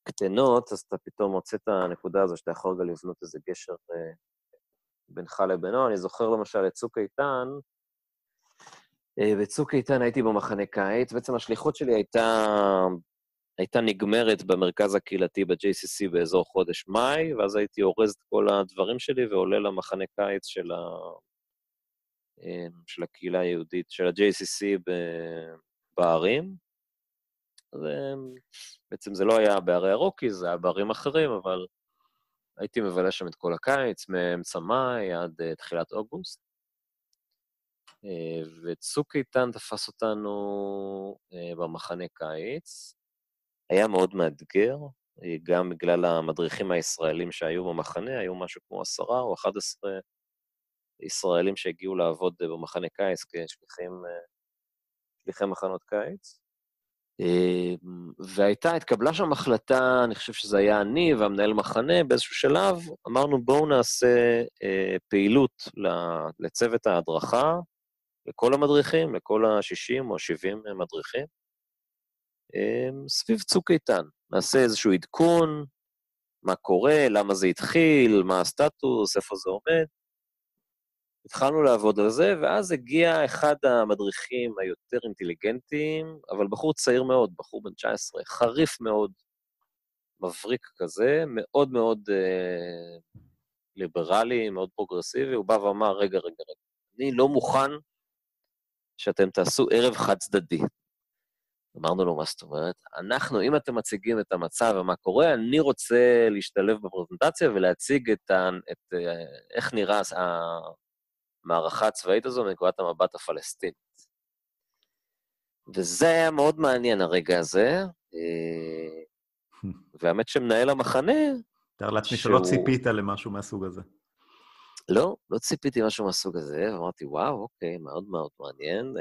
קטנות, אז אתה פתאום מוצא את הנקודה הזו שאתה יכול רגע לבנות איזה גשר אה, בינך לבינו. אני זוכר למשל את צוק איתן, אה, בצוק איתן הייתי במחנה קיץ. בעצם השליחות שלי הייתה, הייתה נגמרת במרכז הקהילתי ב-JCC באזור חודש מאי, ואז הייתי אורז את כל הדברים שלי ועולה למחנה קיץ של, ה... אה, של הקהילה היהודית, של ה-JCC ב... בערים. בעצם זה לא היה בערי הרוקי, זה היה בערים אחרים, אבל הייתי מבלה שם את כל הקיץ, מאמצע מאי עד uh, תחילת אוגוסט. Uh, וצוק איתן תפס אותנו uh, במחנה קיץ. היה מאוד מאתגר, גם בגלל המדריכים הישראלים שהיו במחנה, היו משהו כמו עשרה או אחד עשרה ישראלים שהגיעו לעבוד במחנה קיץ כשליחי מחנות קיץ. אמ, והייתה, התקבלה שם החלטה, אני חושב שזה היה אני והמנהל מחנה, באיזשהו שלב אמרנו, בואו נעשה אה, פעילות לצוות ההדרכה, לכל המדריכים, לכל ה-60 או 70 מדריכים, אה, סביב צוק איתן. נעשה איזשהו עדכון, מה קורה, למה זה התחיל, מה הסטטוס, איפה זה עומד. התחלנו לעבוד על זה, ואז הגיע אחד המדריכים היותר אינטליגנטיים, אבל בחור צעיר מאוד, בחור בן 19, חריף מאוד, מבריק כזה, מאוד מאוד אה, ליברלי, מאוד פרוגרסיבי, הוא בא ואמר, רגע, רגע, רגע, אני לא מוכן שאתם תעשו ערב חד-צדדי. אמרנו לו, מה זאת אומרת? אנחנו, אם אתם מציגים את המצב ומה קורה, אני רוצה להשתלב בפרזנטציה ולהציג את, ה, את אה, איך נראה המערכה הצבאית הזו מנקודת המבט הפלסטינית. וזה היה מאוד מעניין, הרגע הזה. אה, והאמת שמנהל המחנה... תאר לעצמי שלא ציפית למשהו מהסוג הזה. לא, לא ציפיתי משהו מהסוג הזה, ואמרתי, וואו, אוקיי, מאוד מאוד מעניין.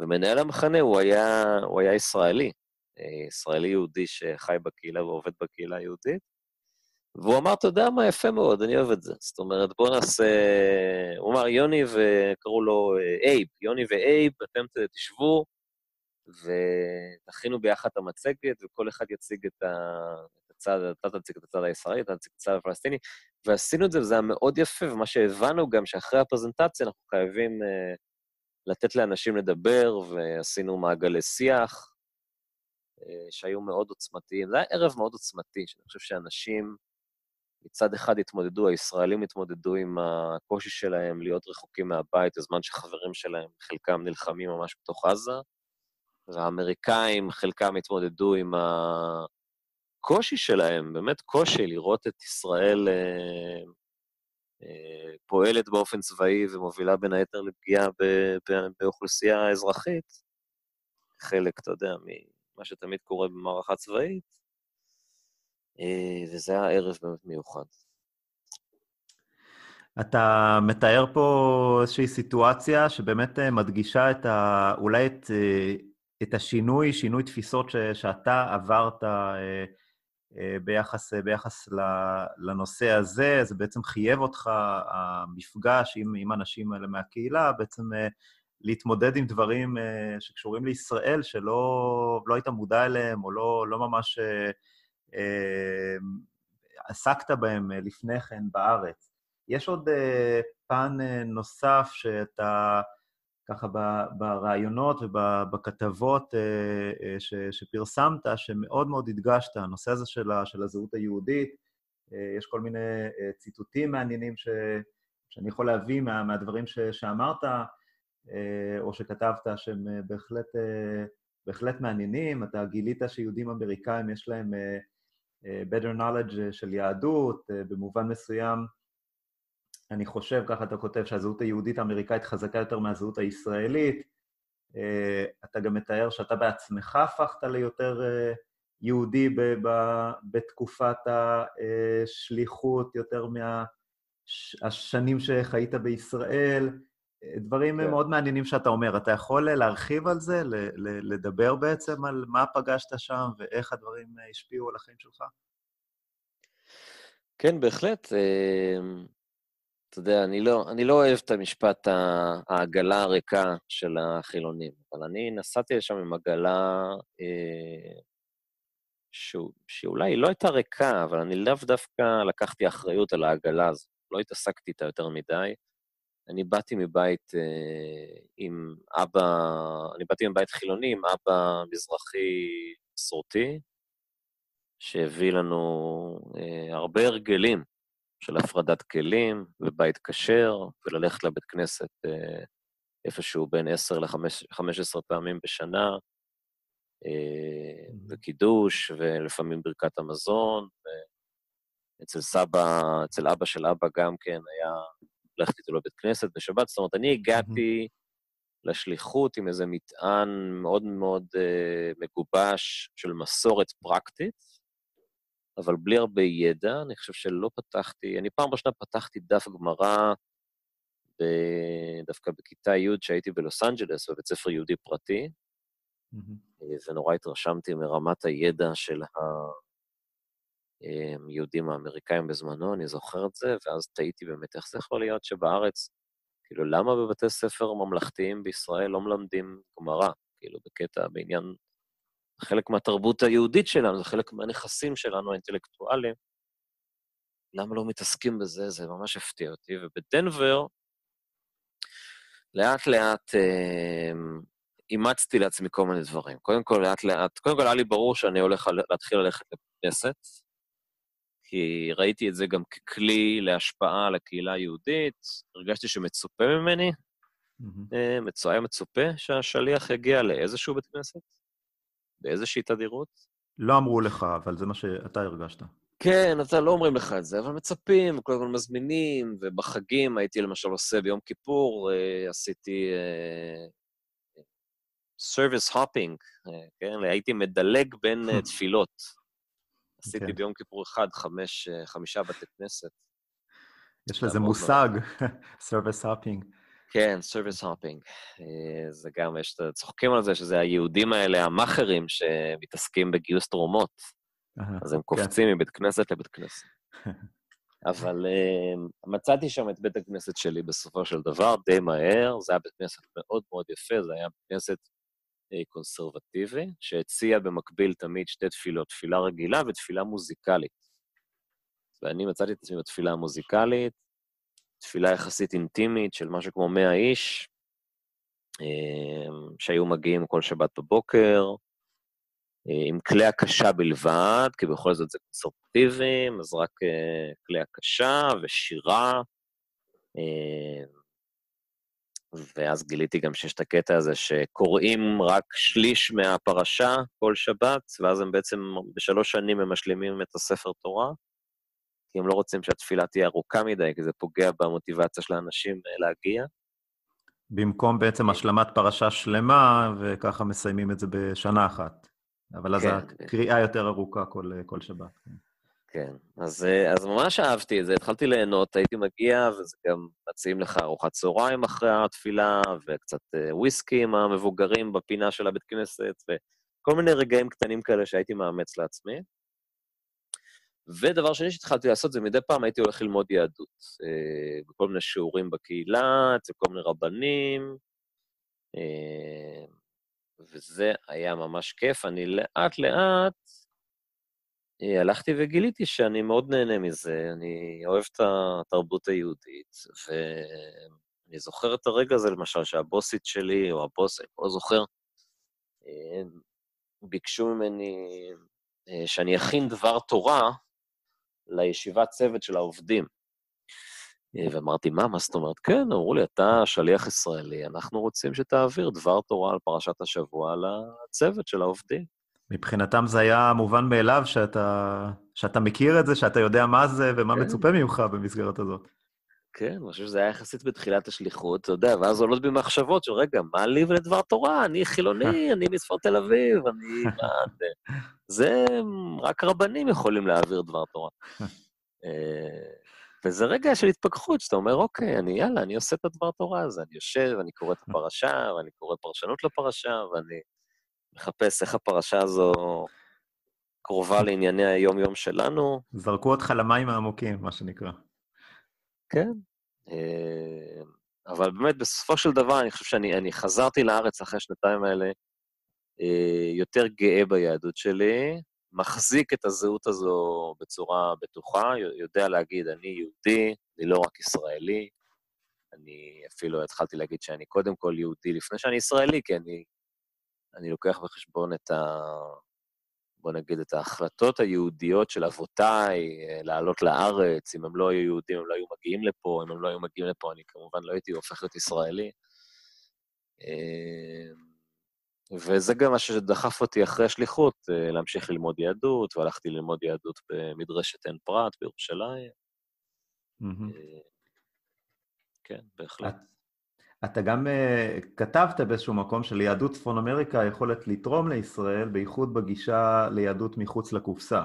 אה, ומנהל המחנה, הוא היה, הוא היה ישראלי, אה, ישראלי יהודי שחי בקהילה ועובד בקהילה היהודית, והוא אמר, אתה יודע מה, יפה מאוד, אני אוהב את זה. זאת אומרת, בוא נעשה... הוא אמר, יוני וקראו לו אה, אייב, יוני ואייב, אתם תשבו ותכינו ביחד את המצגת, וכל אחד יציג את הצד, אתה תציג את הצד הישראלי, אתה תציג את הצד הפלסטיני, ועשינו את זה, וזה היה מאוד יפה, ומה שהבנו גם, שאחרי הפרזנטציה אנחנו חייבים uh, לתת לאנשים לדבר, ועשינו מעגלי שיח, uh, שהיו מאוד עוצמתיים. זה היה ערב מאוד עוצמתי, שאני חושב שאנשים... מצד אחד התמודדו, הישראלים התמודדו עם הקושי שלהם להיות רחוקים מהבית בזמן שחברים שלהם, חלקם נלחמים ממש בתוך עזה, והאמריקאים, חלקם התמודדו עם הקושי שלהם, באמת קושי לראות את ישראל אה, אה, פועלת באופן צבאי ומובילה בין היתר לפגיעה באוכלוסייה אזרחית, חלק, אתה יודע, ממה שתמיד קורה במערכה צבאית, אה, וזה היה ערב באמת מיוחד. אתה מתאר פה איזושהי סיטואציה שבאמת אה, מדגישה את ה... אולי את, אה, את השינוי, שינוי תפיסות ש, שאתה עברת ביחס, ביחס לנושא הזה, זה בעצם חייב אותך, המפגש עם, עם האנשים האלה מהקהילה, בעצם להתמודד עם דברים שקשורים לישראל, שלא לא היית מודע אליהם, או לא, לא ממש אמ, עסקת בהם אה, לפני כן בארץ. יש עוד אה, פן אה, נוסף שאתה, ככה ברעיונות ובכתבות שפרסמת, שמאוד מאוד הדגשת, הנושא הזה של, של הזהות היהודית, יש כל מיני ציטוטים מעניינים ש, שאני יכול להביא מה, מהדברים ש, שאמרת או שכתבת, שהם בהחלט, בהחלט מעניינים. אתה גילית שיהודים אמריקאים יש להם אה, better knowledge אה, של יהדות, אה, במובן מסוים, אני חושב, ככה אתה כותב, שהזהות היהודית האמריקאית חזקה יותר מהזהות הישראלית. אתה גם מתאר שאתה בעצמך הפכת ליותר יהודי בתקופת השליחות, יותר מהשנים שחיית בישראל. דברים כן. מאוד מעניינים שאתה אומר. אתה יכול להרחיב על זה, לדבר בעצם על מה פגשת שם ואיך הדברים השפיעו על החיים שלך? כן, בהחלט. אתה יודע, אני לא, אני לא אוהב את המשפט העגלה הריקה של החילונים, אבל אני נסעתי לשם עם עגלה אה, שאולי לא הייתה ריקה, אבל אני לאו דווקא לקחתי אחריות על העגלה הזו. לא התעסקתי איתה יותר מדי. אני באתי מבית אה, עם אבא, אני באתי מבית חילוני עם אבא מזרחי מסורתי, שהביא לנו אה, הרבה הרגלים של הפרדת כלים ובית כשר, וללכת לבית כנסת אה, איפשהו בין 10 ל-15 פעמים בשנה, אה, וקידוש, ולפעמים ברכת המזון. אצל סבא, אצל אבא של אבא גם כן היה ללכת איתו לבית כנסת בשבת. זאת אומרת, אני הגעתי לשליחות עם איזה מטען מאוד מאוד uh, מגובש של מסורת פרקטית, אבל בלי הרבה ידע. אני חושב שלא פתחתי, אני פעם ראשונה פתחתי דף גמרא דווקא בכיתה י' שהייתי בלוס אנג'לס, בבית ספר יהודי פרטי, mm-hmm. ונורא התרשמתי מרמת הידע של היהודים האמריקאים בזמנו, אני זוכר את זה, ואז תהיתי באמת איך זה יכול להיות שבארץ, כאילו, למה בבתי ספר ממלכתיים בישראל לא מלמדים גמרא? כאילו, בקטע, בעניין, חלק מהתרבות היהודית שלנו, זה חלק מהנכסים שלנו, האינטלקטואליים. למה לא מתעסקים בזה? זה ממש הפתיע אותי. ובדנבר, לאט-לאט אה, אימצתי לעצמי כל מיני דברים. קודם כל, לאט-לאט, קודם כל היה לי ברור שאני הולך להתחיל ללכת לכנסת, כי ראיתי את זה גם ככלי להשפעה על הקהילה היהודית, הרגשתי שמצופה ממני, mm-hmm. היה מצופה שהשליח יגיע לאיזשהו בית כנסת, באיזושהי תדירות. לא אמרו לך, אבל זה מה שאתה הרגשת. כן, אתה לא אומרים לך את זה, אבל מצפים, כל הזמן מזמינים, ובחגים הייתי למשל עושה ביום כיפור, אה, עשיתי service uh, hopping, uh, כן? הייתי מדלג בין uh, תפילות. עשיתי כן. ביום כיפור אחד חמש, חמישה בתי כנסת. יש לזה מושג, סרוויס הופינג. כן, סרוויס הופינג. זה גם, יש, צוחקים על זה שזה היהודים האלה, המאכערים, שמתעסקים בגיוס תרומות. אז הם כן. קופצים מבית כנסת לבית כנסת. אבל uh, מצאתי שם את בית הכנסת שלי בסופו של דבר, די מהר, זה היה בית כנסת מאוד מאוד יפה, זה היה בית כנסת uh, קונסרבטיבי, שהציע במקביל תמיד שתי תפילות, תפילה רגילה ותפילה מוזיקלית. ואני מצאתי את עצמי בתפילה המוזיקלית, תפילה יחסית אינטימית של משהו כמו 100 איש, uh, שהיו מגיעים כל שבת בבוקר, אה, עם כלי הקשה בלבד, כי בכל זאת זה קונסרפטיביים, אז רק uh, כלי הקשה ושירה. ואז גיליתי גם שיש את הקטע הזה שקוראים רק שליש מהפרשה כל שבת, ואז הם בעצם בשלוש שנים הם משלימים את הספר תורה, כי הם לא רוצים שהתפילה תהיה ארוכה מדי, כי זה פוגע במוטיבציה של האנשים להגיע. במקום בעצם השלמת פרשה שלמה, וככה מסיימים את זה בשנה אחת. אבל אז כן. הקריאה יותר ארוכה כל, כל שבת. כן. כן, אז, אז ממש אהבתי את זה, התחלתי ליהנות, הייתי מגיע, וזה גם מציעים לך ארוחת צהריים אחרי התפילה, וקצת אה, וויסקי עם המבוגרים בפינה של הבית כנסת, וכל מיני רגעים קטנים כאלה שהייתי מאמץ לעצמי. ודבר שני שהתחלתי לעשות זה מדי פעם הייתי הולך ללמוד יהדות, אה, בכל מיני שיעורים בקהילה, אצל כל מיני רבנים, אה, וזה היה ממש כיף. אני לאט-לאט אה, הלכתי וגיליתי שאני מאוד נהנה מזה, אני אוהב את התרבות היהודית, ואני זוכר את הרגע הזה, למשל, שהבוסית שלי, או הבוס, אני לא זוכר, ביקשו ממני שאני אכין דבר תורה לישיבת צוות של העובדים. אה, ואמרתי, מה, מה זאת אומרת? כן, אמרו לי, אתה שליח ישראלי, אנחנו רוצים שתעביר דבר תורה על פרשת השבוע לצוות של העובדים. מבחינתם זה היה מובן מאליו שאתה, שאתה מכיר את זה, שאתה יודע מה זה ומה כן. מצופה ממך במסגרת הזאת. כן, אני חושב שזה היה יחסית בתחילת השליחות, אתה יודע, ואז עולות בי מחשבות של, רגע, מה לי ולדבר תורה? אני חילוני, אני מצפון תל אביב, אני... מה זה? זה רק רבנים יכולים להעביר דבר תורה. אה, וזה רגע של התפכחות, שאתה אומר, אוקיי, אני, יאללה, אני עושה את הדבר תורה הזה. אני יושב, אני קורא את הפרשה, ואני קורא פרשנות לפרשה, ואני מחפש איך הפרשה הזו קרובה לענייני היום-יום שלנו. זרקו אותך למים העמוקים, מה שנקרא. כן. אה, אבל באמת, בסופו של דבר, אני חושב שאני חזרתי לארץ אחרי השנתיים האלה אה, יותר גאה ביהדות שלי, מחזיק את הזהות הזו בצורה בטוחה, יודע להגיד, אני יהודי, אני לא רק ישראלי, אני אפילו התחלתי להגיד שאני קודם כל יהודי לפני שאני ישראלי, כי אני, אני לוקח בחשבון את ה... בוא נגיד, את ההחלטות היהודיות של אבותיי אה, לעלות לארץ, אם הם לא היו יהודים, הם לא היו מגיעים לפה, אם הם לא היו מגיעים לפה, אני כמובן לא הייתי הופך להיות ישראלי. אה, וזה גם מה שדחף אותי אחרי השליחות, אה, להמשיך ללמוד יהדות, והלכתי ללמוד יהדות במדרשת עין פרת בירושלים. כן, בהחלט. אתה גם uh, כתבת באיזשהו מקום שליהדות צפון אמריקה היכולת לתרום לישראל, בייחוד בגישה ליהדות מחוץ לקופסה.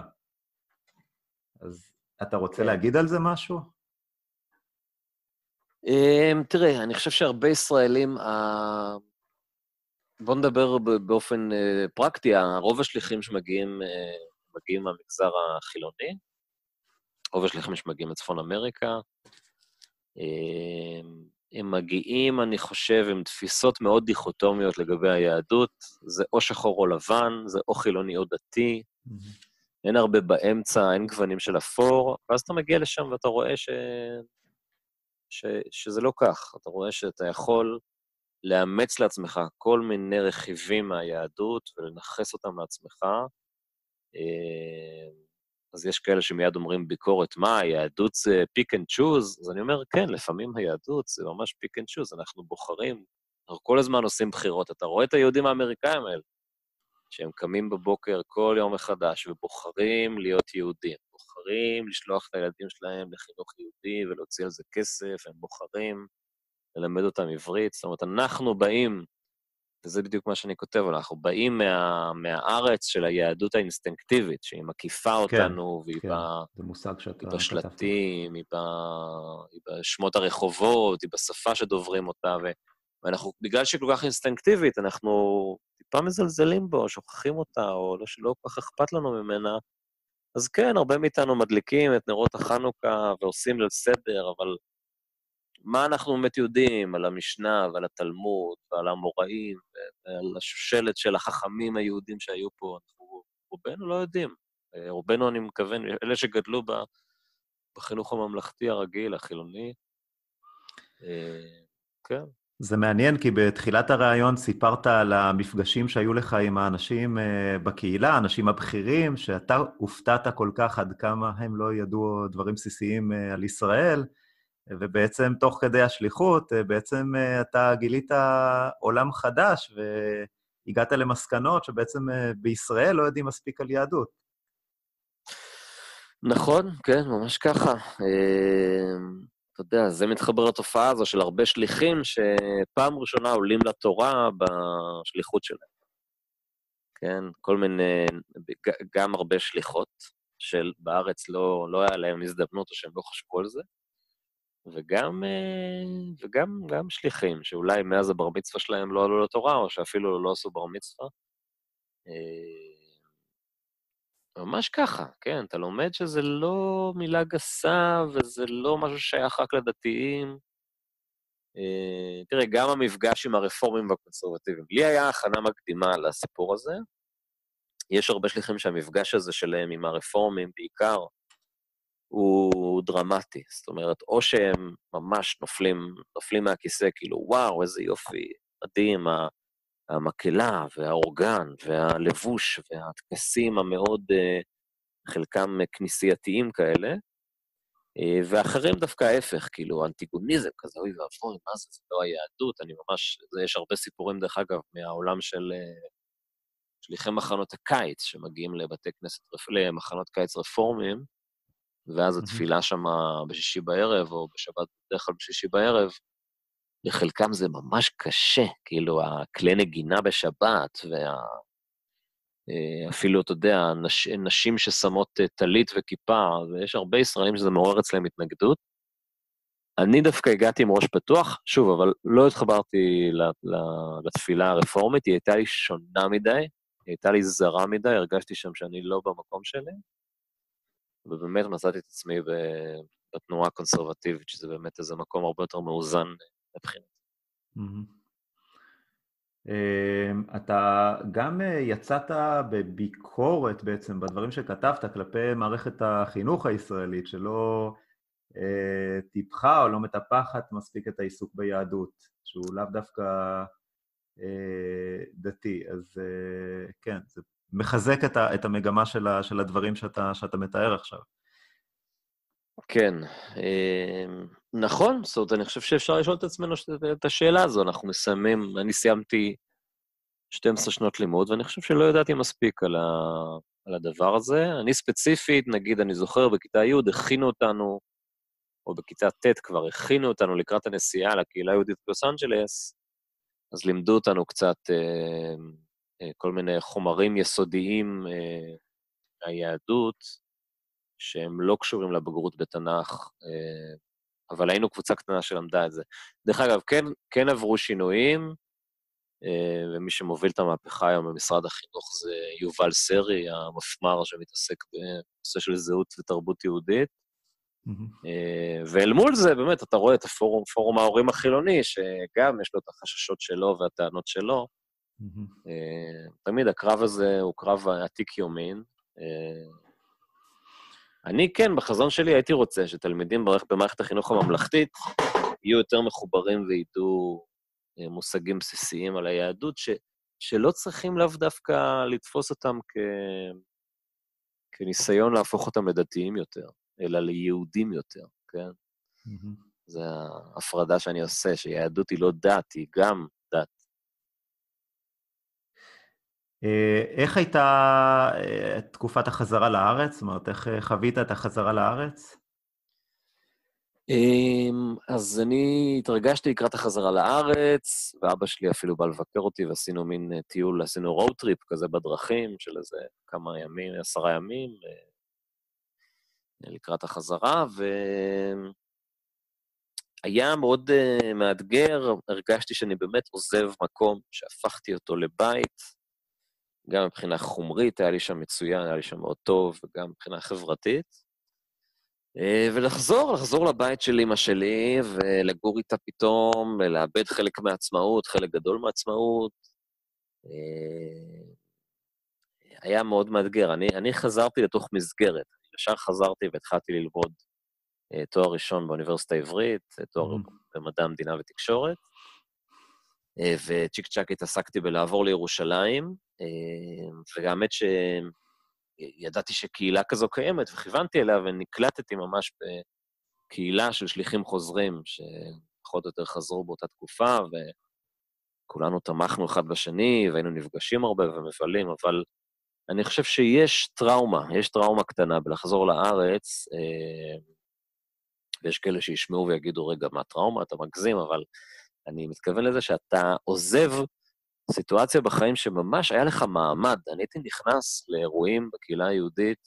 אז אתה רוצה כן. להגיד על זה משהו? Um, תראה, אני חושב שהרבה ישראלים, uh, בואו נדבר באופן uh, פרקטי, רוב השליחים שמגיעים uh, מגיעים מהמגזר החילוני, רוב השליחים שמגיעים מצפון אמריקה, uh, הם מגיעים, אני חושב, עם תפיסות מאוד דיכוטומיות לגבי היהדות. זה או שחור או לבן, זה או חילוני או דתי, mm-hmm. אין הרבה באמצע, אין גוונים של אפור, ואז אתה מגיע לשם ואתה רואה ש... ש... שזה לא כך. אתה רואה שאתה יכול לאמץ לעצמך כל מיני רכיבים מהיהדות ולנכס אותם לעצמך. אז יש כאלה שמיד אומרים ביקורת, מה, היהדות זה pick and choose? אז אני אומר, כן, לפעמים היהדות זה ממש pick and choose, אנחנו בוחרים, אנחנו כל הזמן עושים בחירות. אתה רואה את היהודים האמריקאים האלה, שהם קמים בבוקר כל יום מחדש ובוחרים להיות יהודים, בוחרים לשלוח את הילדים שלהם לחינוך יהודי ולהוציא על זה כסף, הם בוחרים ללמד אותם עברית. זאת אומרת, אנחנו באים וזה בדיוק מה שאני כותב, אנחנו באים מה, מהארץ של היהדות האינסטינקטיבית, שהיא מקיפה כן, אותנו, והיא כן, היא בשלטים, היא, ב, היא בשמות הרחובות, היא בשפה שדוברים אותה, ו, ואנחנו, בגלל שהיא כל כך אינסטינקטיבית, אנחנו טיפה מזלזלים בו, שוכחים אותה, או לא, שלא כל כך אכפת לנו ממנה. אז כן, הרבה מאיתנו מדליקים את נרות החנוכה ועושים ליל סדר, אבל מה אנחנו באמת יודעים על המשנה ועל התלמוד ועל המוראים ועל השושלת של החכמים היהודים שהיו פה? אנחנו רובנו לא יודעים. אה, רובנו, אני מכוון, אלה שגדלו בחינוך הממלכתי הרגיל, החילוני, אה, כן. זה מעניין, כי בתחילת הראיון סיפרת על המפגשים שהיו לך עם האנשים אה, בקהילה, האנשים הבכירים, שאתה הופתעת כל כך עד כמה הם לא ידעו דברים בסיסיים על ישראל. ובעצם תוך כדי השליחות, אה, בעצם אה, אתה גילית עולם חדש והגעת למסקנות שבעצם אה, בישראל לא יודעים מספיק על יהדות. נכון, כן, ממש ככה. אתה יודע, זה מתחבר לתופעה הזו של הרבה שליחים שפעם ראשונה עולים לתורה בשליחות שלהם. כן, כל מיני, גם הרבה שליחות, של בארץ לא, לא היה להם הזדמנות או שהם לא חשבו על זה, וגם, אה, וגם גם שליחים, שאולי מאז הבר מצווה שלהם לא עלו לתורה, או שאפילו לא עשו בר מצווה. אה, ממש ככה, כן, אתה לומד שזה לא מילה גסה וזה לא משהו ששייך רק לדתיים. אה, תראה, גם המפגש עם הרפורמים והקונסרבטיבים. לי היה הכנה מקדימה לסיפור הזה. יש הרבה שליחים שהמפגש הזה שלהם עם הרפורמים, בעיקר, הוא דרמטי. זאת אומרת, או שהם ממש נופלים, נופלים מהכיסא, כאילו, וואו, איזה יופי, מדהים, המקהלה והאורגן והלבוש והטקסים המאוד, אה, חלקם כנסייתיים כאלה, אה, ואחרים דווקא ההפך, כאילו, אנטיגוניזם כזה, אוי ואבוי, מה זה, זה לא היהדות, אני ממש, זה, יש הרבה סיפורים, דרך אגב, מהעולם של אה, שליחי מחנות הקיץ, שמגיעים לבתי כנסת, למחנות קיץ רפורמיים, ואז התפילה שם בשישי בערב, או בשבת בדרך כלל בשישי בערב, לחלקם זה ממש קשה, כאילו, הכלי נגינה בשבת, וה... אה, אפילו, אתה יודע, נש... נשים ששמות אה, טלית וכיפה, ויש הרבה ישראלים שזה מעורר אצלם התנגדות. אני דווקא הגעתי עם ראש פתוח, שוב, אבל לא התחברתי לתפילה הרפורמית, היא הייתה לי שונה מדי, היא הייתה לי זרה מדי, הרגשתי שם שאני לא במקום שלי. ובאמת מצאתי את עצמי בתנועה הקונסרבטיבית, שזה באמת איזה מקום הרבה יותר מאוזן מבחינתי. אמ, אתה גם אה, יצאת בביקורת בעצם בדברים שכתבת כלפי מערכת החינוך הישראלית, שלא אה, טיפחה או לא מטפחת מספיק את העיסוק ביהדות, שהוא לאו דווקא אה, דתי. אז כן, זה מחזק את, ה, את המגמה של, ה, של הדברים שאתה, שאתה מתאר עכשיו. כן, אמ, נכון, זאת אומרת, אני חושב שאפשר לשאול את עצמנו את השאלה הזו. אנחנו מסיימים, אני סיימתי 12 שנות לימוד, ואני חושב שלא ידעתי מספיק על, ה, על הדבר הזה. אני ספציפית, נגיד, אני זוכר, בכיתה י' הכינו אותנו, או בכיתה ט' כבר הכינו אותנו לקראת הנסיעה לקהילה היהודית בלוס אנג'לס, אז לימדו אותנו קצת אה, כל מיני חומרים יסודיים אה, מהיהדות, שהם לא קשורים לבגרות בתנ"ך, אה, אבל היינו קבוצה קטנה שלמדה את זה. דרך אגב, כן, כן עברו שינויים, אה, ומי שמוביל את המהפכה היום במשרד החינוך זה יובל סרי, המפמ"ר שמתעסק בנושא של זהות ותרבות יהודית. Mm-hmm. ואל מול זה, באמת, אתה רואה את הפורום, פורום ההורים החילוני, שגם יש לו את החששות שלו והטענות שלו. Mm-hmm. תמיד הקרב הזה הוא קרב עתיק יומין. אני כן, בחזון שלי הייתי רוצה שתלמידים במערכת החינוך הממלכתית יהיו יותר מחוברים וידעו אה, מושגים בסיסיים על היהדות, ש, שלא צריכים לאו דווקא לתפוס אותם כ, כניסיון להפוך אותם לדתיים יותר, אלא ליהודים יותר, כן? Mm-hmm. זו ההפרדה שאני עושה, שיהדות היא לא דת, היא גם אה, איך הייתה אה, תקופת החזרה לארץ? זאת אומרת, איך אה, חווית את החזרה לארץ? אמ, אז אני התרגשתי לקראת החזרה לארץ, ואבא שלי אפילו בא לבקר אותי, ועשינו מין טיול, עשינו road trip כזה בדרכים של איזה כמה ימים, עשרה ימים, לקראת החזרה, והיה מאוד מאתגר, הרגשתי שאני באמת עוזב מקום שהפכתי אותו לבית, גם מבחינה חומרית היה לי שם מצוין, היה לי שם מאוד טוב, וגם מבחינה חברתית. אה, ולחזור, לחזור לבית של אמא שלי, ולגור איתה פתאום, ולאבד חלק מהעצמאות, חלק גדול מהעצמאות. אה, היה מאוד מאתגר. אני, אני חזרתי לתוך מסגרת. ישר חזרתי והתחלתי ללמוד אה, תואר ראשון באוניברסיטה העברית, תואר mm. במדע המדינה ותקשורת. אה, וצ'יק צ'אק התעסקתי בלעבור לירושלים, אה, והאמת שידעתי שקהילה כזו קיימת, וכיוונתי אליה ונקלטתי ממש בקהילה של שליחים חוזרים, שפחות או יותר חזרו באותה תקופה, וכולנו תמכנו אחד בשני, והיינו נפגשים הרבה ומבלים, אבל אני חושב שיש טראומה, יש טראומה קטנה בלחזור לארץ, אה, ויש כאלה שישמעו ויגידו, רגע, מה טראומה? אתה מגזים, אבל אני מתכוון לזה שאתה עוזב סיטואציה בחיים שממש היה לך מעמד. אני הייתי נכנס לאירועים בקהילה היהודית,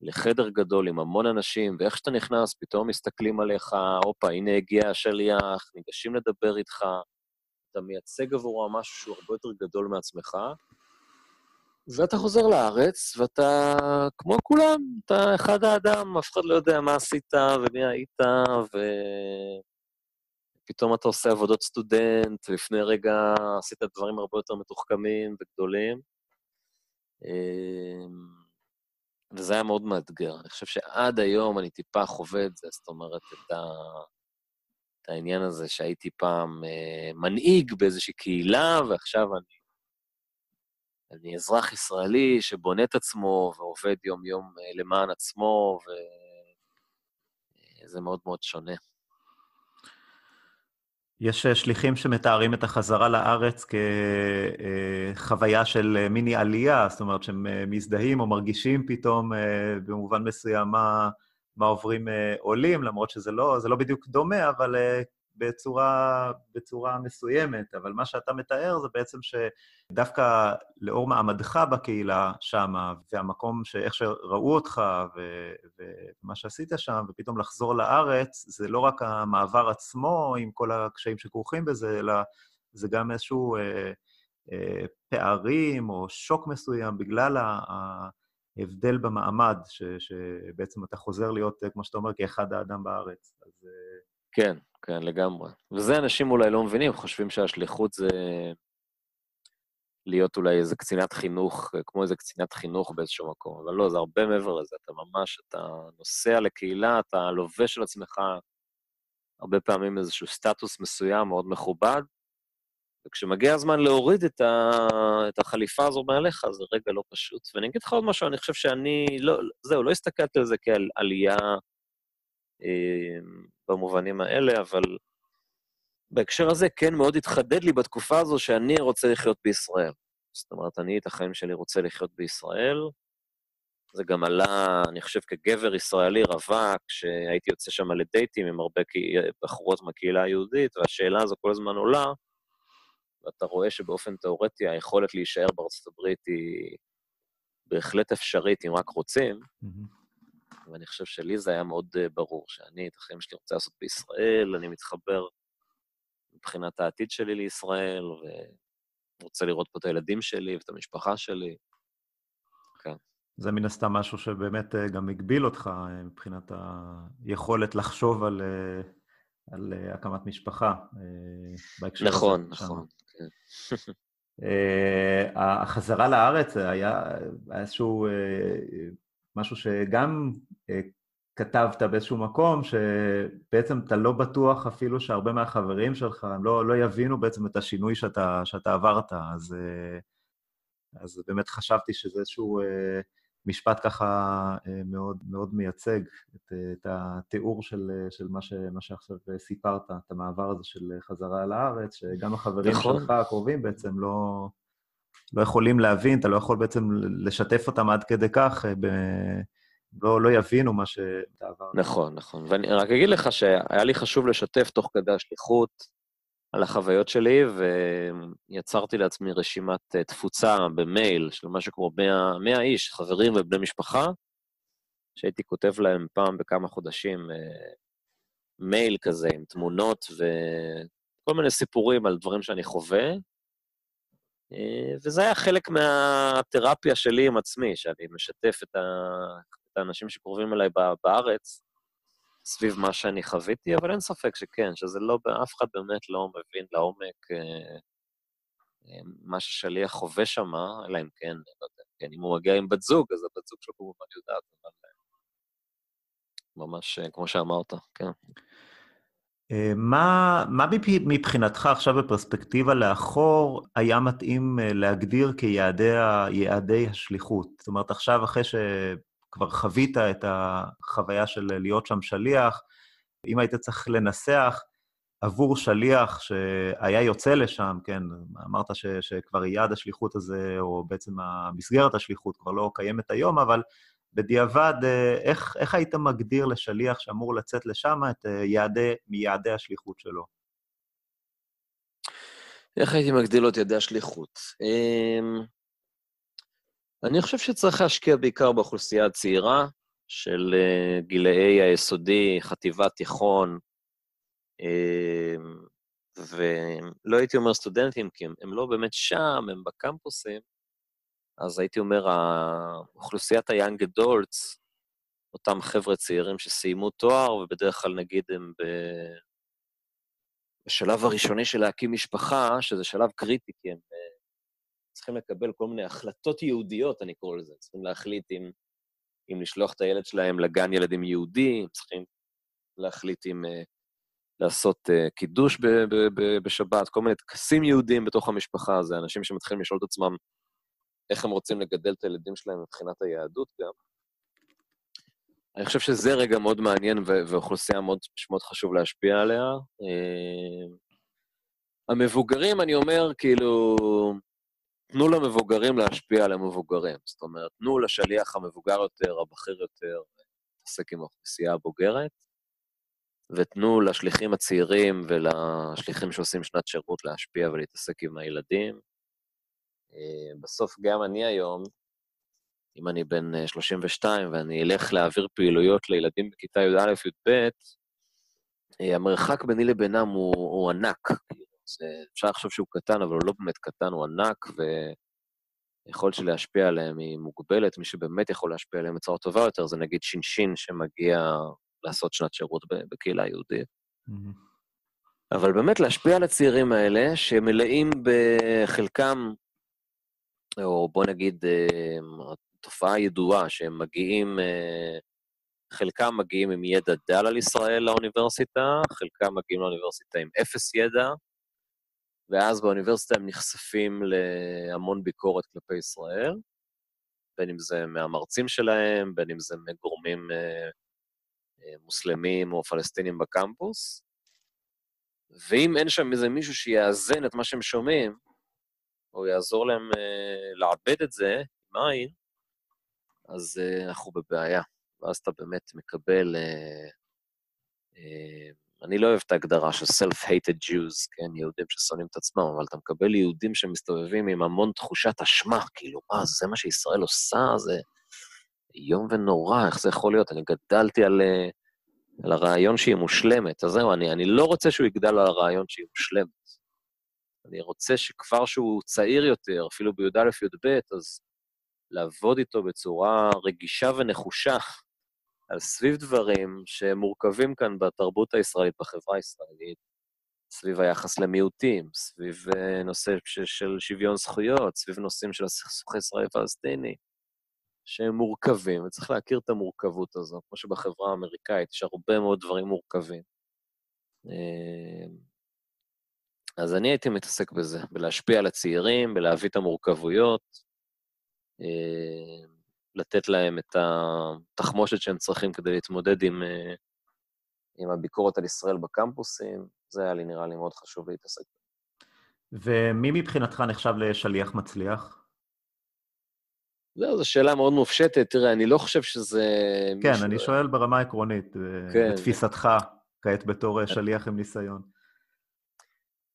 לחדר גדול עם המון אנשים, ואיך שאתה נכנס, פתאום מסתכלים עליך, הופה, הנה הגיע השליח, ניגשים לדבר איתך, אתה מייצג עבורם משהו שהוא הרבה יותר גדול מעצמך, ואתה חוזר לארץ, ואתה, כמו כולם, אתה אחד האדם, אף אחד לא יודע מה עשית ומי היית, ו... פתאום אתה עושה עבודות סטודנט, ולפני רגע עשית דברים הרבה יותר מתוחכמים וגדולים. אמ, וזה היה מאוד מאתגר. אני חושב שעד היום אני טיפה חווה את זה, זאת אומרת, את, ה... את העניין הזה שהייתי פעם אה, מנהיג באיזושהי קהילה, ועכשיו אני, אני אזרח ישראלי שבונה את עצמו ועובד יום-יום אה, למען עצמו, וזה אה, מאוד מאוד שונה. יש אה, שליחים שמתארים את החזרה לארץ כחוויה של אה, מיני עלייה, זאת אומרת שהם אה, מזדהים או מרגישים פתאום במובן מסוים מה, מה עוברים עולים, למרות שזה לא, לא בדיוק דומה, אבל בצורה, בצורה מסוימת, אבל מה שאתה מתאר זה בעצם שדווקא לאור מעמדך בקהילה שמה, והמקום שאיך שראו אותך ו, ומה שעשית שם, ופתאום לחזור לארץ, זה לא רק המעבר עצמו עם כל הקשיים שכרוכים בזה, אלא זה גם איזשהו אה, אה, פערים או שוק מסוים בגלל ה... ההבדל במעמד, ש, שבעצם אתה חוזר להיות, כמו שאתה אומר, כאחד האדם בארץ. אז... אה, כן, כן, לגמרי. וזה אנשים אולי לא מבינים, חושבים שהשליחות זה... להיות אולי איזה קצינת חינוך, כמו איזה קצינת חינוך באיזשהו מקום, אבל לא, זה הרבה מעבר לזה. אתה ממש, אתה נוסע לקהילה, אתה לובש על עצמך הרבה פעמים איזשהו סטטוס מסוים מאוד מכובד, וכשמגיע הזמן להוריד את, ה... את החליפה הזו מעליך, זה רגע לא פשוט. ואני אגיד לך עוד משהו, אני חושב שאני, לא, זהו, לא הסתכלתי על זה כעל עלייה במובנים האלה, אבל בהקשר הזה כן מאוד התחדד לי בתקופה הזו שאני רוצה לחיות בישראל. זאת אומרת, אני את החיים שלי רוצה לחיות בישראל. זה גם עלה, אני חושב, כגבר ישראלי רווק, שהייתי יוצא שם לדייטים עם הרבה בחורות מהקהילה היהודית, והשאלה הזו כל הזמן עולה, ואתה רואה שבאופן תיאורטי היכולת להישאר בארצות הברית היא בהחלט אפשרית, אם רק רוצים. Mm-hmm. ואני חושב שלי זה היה מאוד uh, ברור, שאני את החיים שלי רוצה לעשות בישראל, אני מתחבר מבחינת העתיד שלי לישראל, ורוצה לראות פה את הילדים שלי ואת המשפחה שלי. כן. זה מן הסתם משהו שבאמת uh, גם הגביל אותך uh, מבחינת היכולת לחשוב על, על הקמת משפחה נכון. נכון, נכון. אה, החזרה לארץ היה איזשהו אה, משהו שגם אה, כתבת באיזשהו מקום, שבעצם אתה לא בטוח אפילו שהרבה מהחברים שלך, לא, לא יבינו בעצם את השינוי שאתה, שאתה עברת, אז, אז באמת חשבתי שזה איזשהו משפט ככה אה, מאוד, מאוד מייצג את, את התיאור של, של מה, ש, מה שעכשיו סיפרת, את המעבר הזה של חזרה לארץ, שגם החברים נכון. שלך הקרובים בעצם לא, לא יכולים להבין, אתה לא יכול בעצם לשתף אותם עד כדי כך, אה, ב, לא, לא יבינו מה שאתה. נכון, נכון. ואני רק אגיד לך שהיה לי חשוב לשתף תוך כדי השליחות, על החוויות שלי, ויצרתי לעצמי רשימת אה, תפוצה במייל של משהו כמו 100, 100 איש, חברים ובני משפחה, שהייתי כותב להם פעם בכמה חודשים אה, מייל כזה עם תמונות וכל מיני סיפורים על דברים שאני חווה, וזה היה חלק מהתרפיה שלי עם עצמי, שאני משתף את, האנשים שקרובים אליי בארץ, סביב מה שאני חוויתי, אבל אין ספק שכן, שזה לא, אף אחד באמת לא מבין לעומק אה, אה, מה ששליח חווה שם, אלא אם כן, לא יודע, כן, אם הוא מגיע עם בת זוג, אז הבת זוג שלו כמובן יודעת, אבל אה, ממש כמו שאמרת, כן. מה, מה מבחינתך עכשיו בפרספקטיבה לאחור היה מתאים להגדיר כיעדי השליחות? זאת אומרת, עכשיו אחרי ש... כבר חווית את החוויה של להיות שם שליח, אם היית צריך לנסח עבור שליח שהיה יוצא לשם, כן, אמרת ש, שכבר יעד השליחות הזה, או בעצם המסגרת השליחות כבר לא קיימת היום, אבל בדיעבד, איך, איך היית מגדיר לשליח שאמור לצאת לשם את יעדי, מיעדי השליחות שלו? איך הייתי מגדיר לו את יעדי השליחות? אמ, אני חושב שצריך להשקיע בעיקר באוכלוסייה הצעירה של uh, גילאי היסודי, חטיבת תיכון, uh, ולא הייתי אומר סטודנטים, כי הם, הם לא באמת שם, הם בקמפוסים, אז הייתי אומר, אוכלוסיית ה-young adults, אותם חבר'ה צעירים שסיימו תואר, ובדרך כלל נגיד הם ב... בשלב הראשוני של להקים משפחה, שזה שלב קריטי, כי הם צריכים לקבל כל מיני החלטות יהודיות, אני קורא לזה. צריכים להחליט אם, אם לשלוח את הילד שלהם לגן ילדים יהודי, צריכים להחליט אם uh, לעשות uh, קידוש בשבת, כל מיני טקסים יהודיים בתוך המשפחה. זה אנשים שמתחילים לשאול את עצמם איך הם רוצים לגדל את הילדים שלהם מבחינת היהדות גם. אני חושב שזה רגע מאוד מעניין ואוכלוסייה מאוד, מאוד חשוב להשפיע עליה. Uh, המבוגרים, אני אומר, כאילו, תנו למבוגרים להשפיע על המבוגרים. זאת אומרת, תנו לשליח המבוגר יותר, הבכיר יותר, להתעסק עם האוכלוסייה הבוגרת, ותנו לשליחים הצעירים ולשליחים שעושים שנת שירות להשפיע ולהתעסק עם הילדים. אה, בסוף גם אני היום, אם אני בן 32 אה, ואני אלך להעביר פעילויות לילדים בכיתה י"א-י"ב, אה, המרחק ביני לבינם הוא, הוא ענק. זה, אפשר לחשוב שהוא קטן, אבל הוא לא באמת קטן, הוא ענק, ויכולת של להשפיע עליהם היא מוגבלת. מי שבאמת יכול להשפיע עליהם בצורה טובה יותר זה נגיד שינשין שמגיע לעשות שנת שירות בקהילה היהודית. Mm-hmm. אבל באמת להשפיע על הצעירים האלה, שמלאים בחלקם או בוא נגיד, אה, תופעה ידועה שהם מגיעים, אה, חלקם מגיעים עם ידע דל על ישראל לאוניברסיטה, חלקם מגיעים לאוניברסיטה עם אפס ידע, ואז באוניברסיטה הם נחשפים להמון ביקורת כלפי ישראל, בין אם זה מהמרצים שלהם, בין אם זה מגורמים אה, אה, מוסלמים או פלסטינים בקמפוס. ואם אין שם איזה מישהו שיאזן את מה שהם שומעים, או יעזור להם אה, לעבד את זה עם עין, אז אה, אנחנו בבעיה. ואז אתה באמת מקבל... אה, אני לא אוהב את ההגדרה של self-hated Jews, כן, יהודים ששונאים את עצמם, אבל אתה מקבל יהודים שמסתובבים עם המון תחושת אשמה, כאילו, מה, זה מה שישראל עושה? זה איום ונורא, איך זה יכול להיות? אני גדלתי על, על הרעיון שהיא מושלמת, אז זהו, אני, אני לא רוצה שהוא יגדל על הרעיון שהיא מושלמת. אני רוצה שכבר שהוא צעיר יותר, אפילו בי"א-י"ב, אז לעבוד איתו בצורה רגישה ונחושה על סביב דברים שמורכבים כאן בתרבות הישראלית, בחברה הישראלית, סביב היחס למיעוטים, סביב uh, נושא של שוויון זכויות, סביב נושאים של הסכסוך הישראלי-פלסטיני, שהם מורכבים, וצריך להכיר את המורכבות הזו, כמו שבחברה האמריקאית יש הרבה מאוד דברים מורכבים. אז אני הייתי מתעסק בזה, בלהשפיע על הצעירים, בלהביא את המורכבויות, אה, לתת להם את התחמושת שהם צריכים כדי להתמודד עם, אה, עם הביקורת על ישראל בקמפוסים. זה היה לי, נראה לי, מאוד חשוב להתעסק. ומי מבחינתך נחשב לשליח מצליח? זהו, זו שאלה מאוד מופשטת. תראה, אני לא חושב שזה... כן, מישהו... אני שואל ברמה העקרונית, אה, כן. בתפיסתך, כעת בתור שליח עם ניסיון.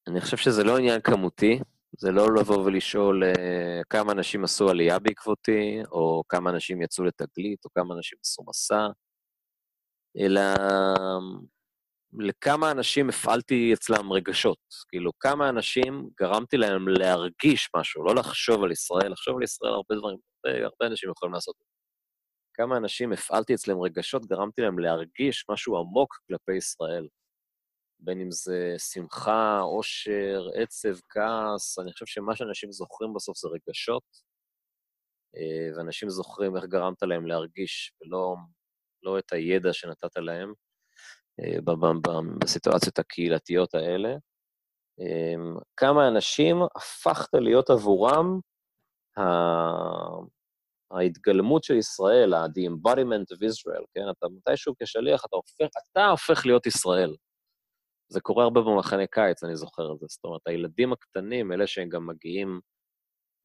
אני חושב שזה לא עניין כמותי, זה לא לבוא ולשאול uh, כמה אנשים עשו עלייה בעקבותי, או כמה אנשים יצאו לתגלית, או כמה אנשים עשו מסע, אלא לכמה אנשים הפעלתי אצלם רגשות. כאילו, כמה אנשים גרמתי להם להרגיש משהו, לא לחשוב על ישראל, לחשוב על ישראל הרבה דברים, הרבה אנשים יכולים לעשות את זה. כמה אנשים הפעלתי אצלם רגשות, גרמתי להם להרגיש משהו עמוק כלפי ישראל. בין אם זה שמחה, עושר, עצב, כעס, אני חושב שמה שאנשים זוכרים בסוף זה רגשות, אה, ואנשים זוכרים איך גרמת להם להרגיש, ולא לא את הידע שנתת להם אה, בסיטואציות הקהילתיות האלה. אה, כמה אנשים הפכת להיות עבורם ההתגלמות של ישראל, ה-the embodiment of Israel, כן? אתה מתישהו כשליח, אתה הופך, אתה הופך להיות ישראל. זה קורה הרבה במחנה קיץ, אני זוכר את זה. זאת אומרת, הילדים הקטנים, אלה שהם גם מגיעים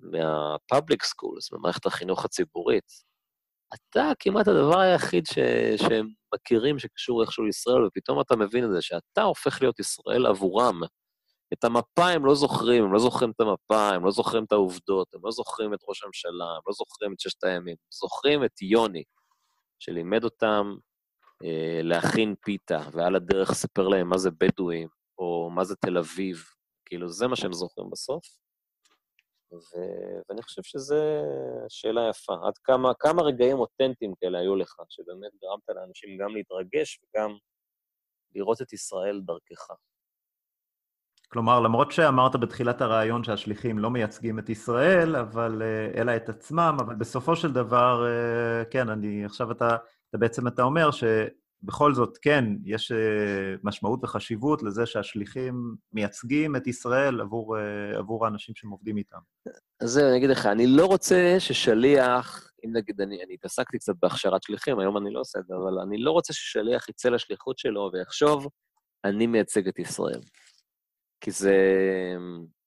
מה-public schools, ממערכת החינוך הציבורית, אתה כמעט הדבר היחיד ש... שהם מכירים שקשור איכשהו לישראל, ופתאום אתה מבין את זה, שאתה הופך להיות ישראל עבורם. את המפה הם לא זוכרים, הם לא זוכרים את המפה, הם לא זוכרים את העובדות, הם לא זוכרים את ראש הממשלה, הם לא זוכרים את ששת הימים, הם זוכרים את יוני, שלימד אותם להכין פיתה, ועל הדרך ספר להם מה זה בדואים, או מה זה תל אביב, כאילו, זה מה שהם זוכרים בסוף. ו... ואני חושב שזו שאלה יפה. עד כמה, כמה רגעים אותנטיים כאלה היו לך, שבאמת גרמת לאנשים גם להתרגש וגם לראות את ישראל דרכך. כלומר, למרות שאמרת בתחילת הרעיון שהשליחים לא מייצגים את ישראל, אבל, אה, אלא את עצמם, אבל בסופו של דבר, אה, כן, אני, עכשיו אתה אתה בעצם אתה אומר שבכל זאת, כן, יש אה, משמעות וחשיבות לזה שהשליחים מייצגים את ישראל עבור, אה, עבור האנשים שהם עובדים איתם. אז זהו, אני אגיד לך, אני לא רוצה ששליח, אם נגיד, אני, אני התעסקתי קצת בהכשרת שליחים, היום אני לא עושה את זה, אבל אני לא רוצה ששליח יצא לשליחות שלו ויחשוב, אני מייצג את ישראל. כי זה,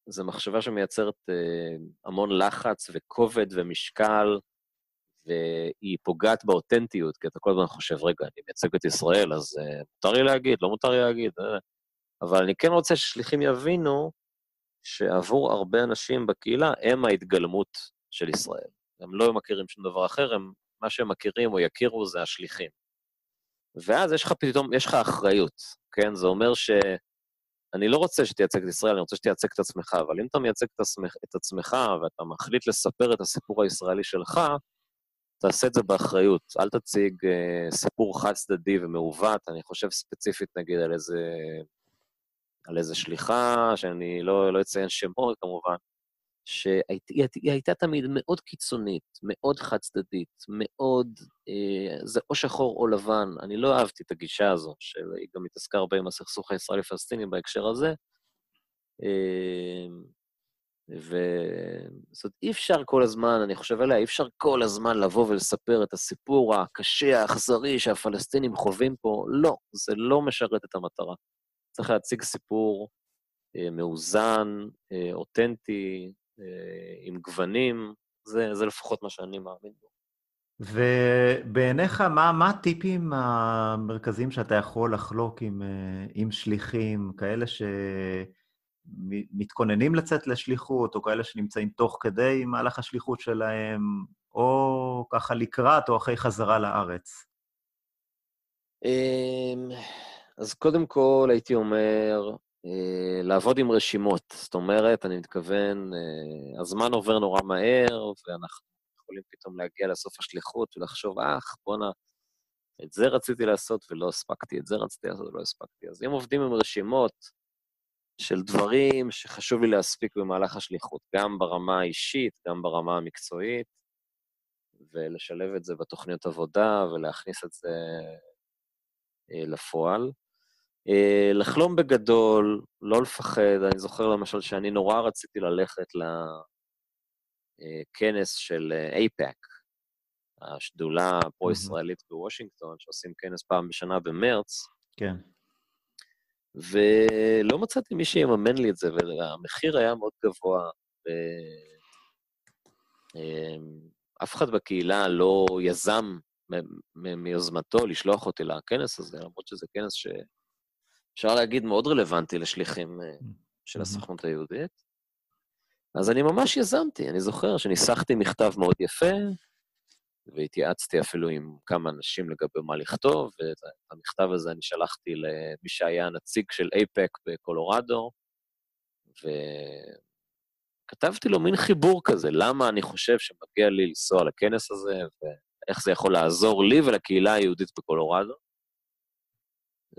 זה מחשבה שמייצרת אה, המון לחץ וכובד ומשקל, והיא פוגעת באותנטיות, כי אתה כל הזמן חושב, רגע, אני מייצג את ישראל, אז uh, מותר לי להגיד, לא מותר לי להגיד. Uh, אבל אני כן רוצה ששליחים יבינו שעבור הרבה אנשים בקהילה הם ההתגלמות של ישראל. הם לא מכירים שום דבר אחר, הם, מה שהם מכירים או יכירו זה השליחים. ואז יש לך פתאום, יש לך אחריות, כן? זה אומר ש... אני לא רוצה שתייצג את ישראל, אני רוצה שתייצג את עצמך, אבל אם אתה מייצג את עצמך, את עצמך ואתה מחליט לספר את הסיפור הישראלי שלך, תעשה את זה באחריות. אל תציג uh, סיפור חד-צדדי ומעוות, אני חושב ספציפית, נגיד, על איזה, על איזה שליחה, שאני לא, לא אציין שמות, כמובן, שהיא הייתה תמיד מאוד קיצונית, מאוד חד-צדדית, מאוד, אה, זה או שחור או לבן. אני לא אהבתי את הגישה הזו, שהיא גם התעסקה הרבה עם הסכסוך הישראלי-פלסטיני בהקשר הזה. אה, וזאת אומרת, אי אפשר כל הזמן, אני חושב עליה, אי אפשר כל הזמן לבוא ולספר את הסיפור הקשה, האכזרי שהפלסטינים חווים פה. לא, זה לא משרת את המטרה. צריך להציג סיפור אה, מאוזן, אה, אותנטי, אה, עם גוונים, זה, זה לפחות מה שאני מאמין בו. ובעיניך, מה, מה הטיפים המרכזיים שאתה יכול לחלוק עם, עם שליחים, כאלה שמתכוננים לצאת לשליחות, או כאלה שנמצאים תוך כדי מהלך השליחות שלהם, או ככה לקראת, או אחרי חזרה לארץ? אמ, אז קודם כל, הייתי אומר, אה, לעבוד עם רשימות. זאת אומרת, אני מתכוון, אה, הזמן עובר נורא מהר, ואנחנו יכולים פתאום להגיע לסוף השליחות ולחשוב, אך, בואנה, את זה רציתי לעשות ולא הספקתי, את זה רציתי לעשות ולא הספקתי. אז אם עובדים עם רשימות של דברים שחשוב לי להספיק במהלך השליחות, גם ברמה האישית, גם ברמה המקצועית, ולשלב את זה בתוכניות עבודה ולהכניס את זה אה, לפועל. אה, לחלום בגדול, לא לפחד. אני זוכר למשל שאני נורא רציתי ללכת לכנס של אייפאק, השדולה הפרו-ישראלית בוושינגטון, שעושים כנס פעם בשנה במרץ. כן. ולא מצאתי מי שיממן לי את זה, והמחיר היה מאוד גבוה. ו... אמ, אף אחד בקהילה לא יזם מיוזמתו לשלוח אותי לכנס הזה, למרות שזה כנס ש... אפשר להגיד, מאוד רלוונטי לשליחים אה, של הסוכנות היהודית. אז אני ממש יזמתי, אני זוכר שניסחתי מכתב מאוד יפה, והתייעצתי אפילו עם כמה אנשים לגבי מה לכתוב, ואת המכתב הזה אני שלחתי למי שהיה הנציג של אייפק בקולורדו, וכתבתי לו מין חיבור כזה, למה אני חושב שמגיע לי לנסוע לכנס הזה, ואיך זה יכול לעזור לי ולקהילה היהודית בקולורדו.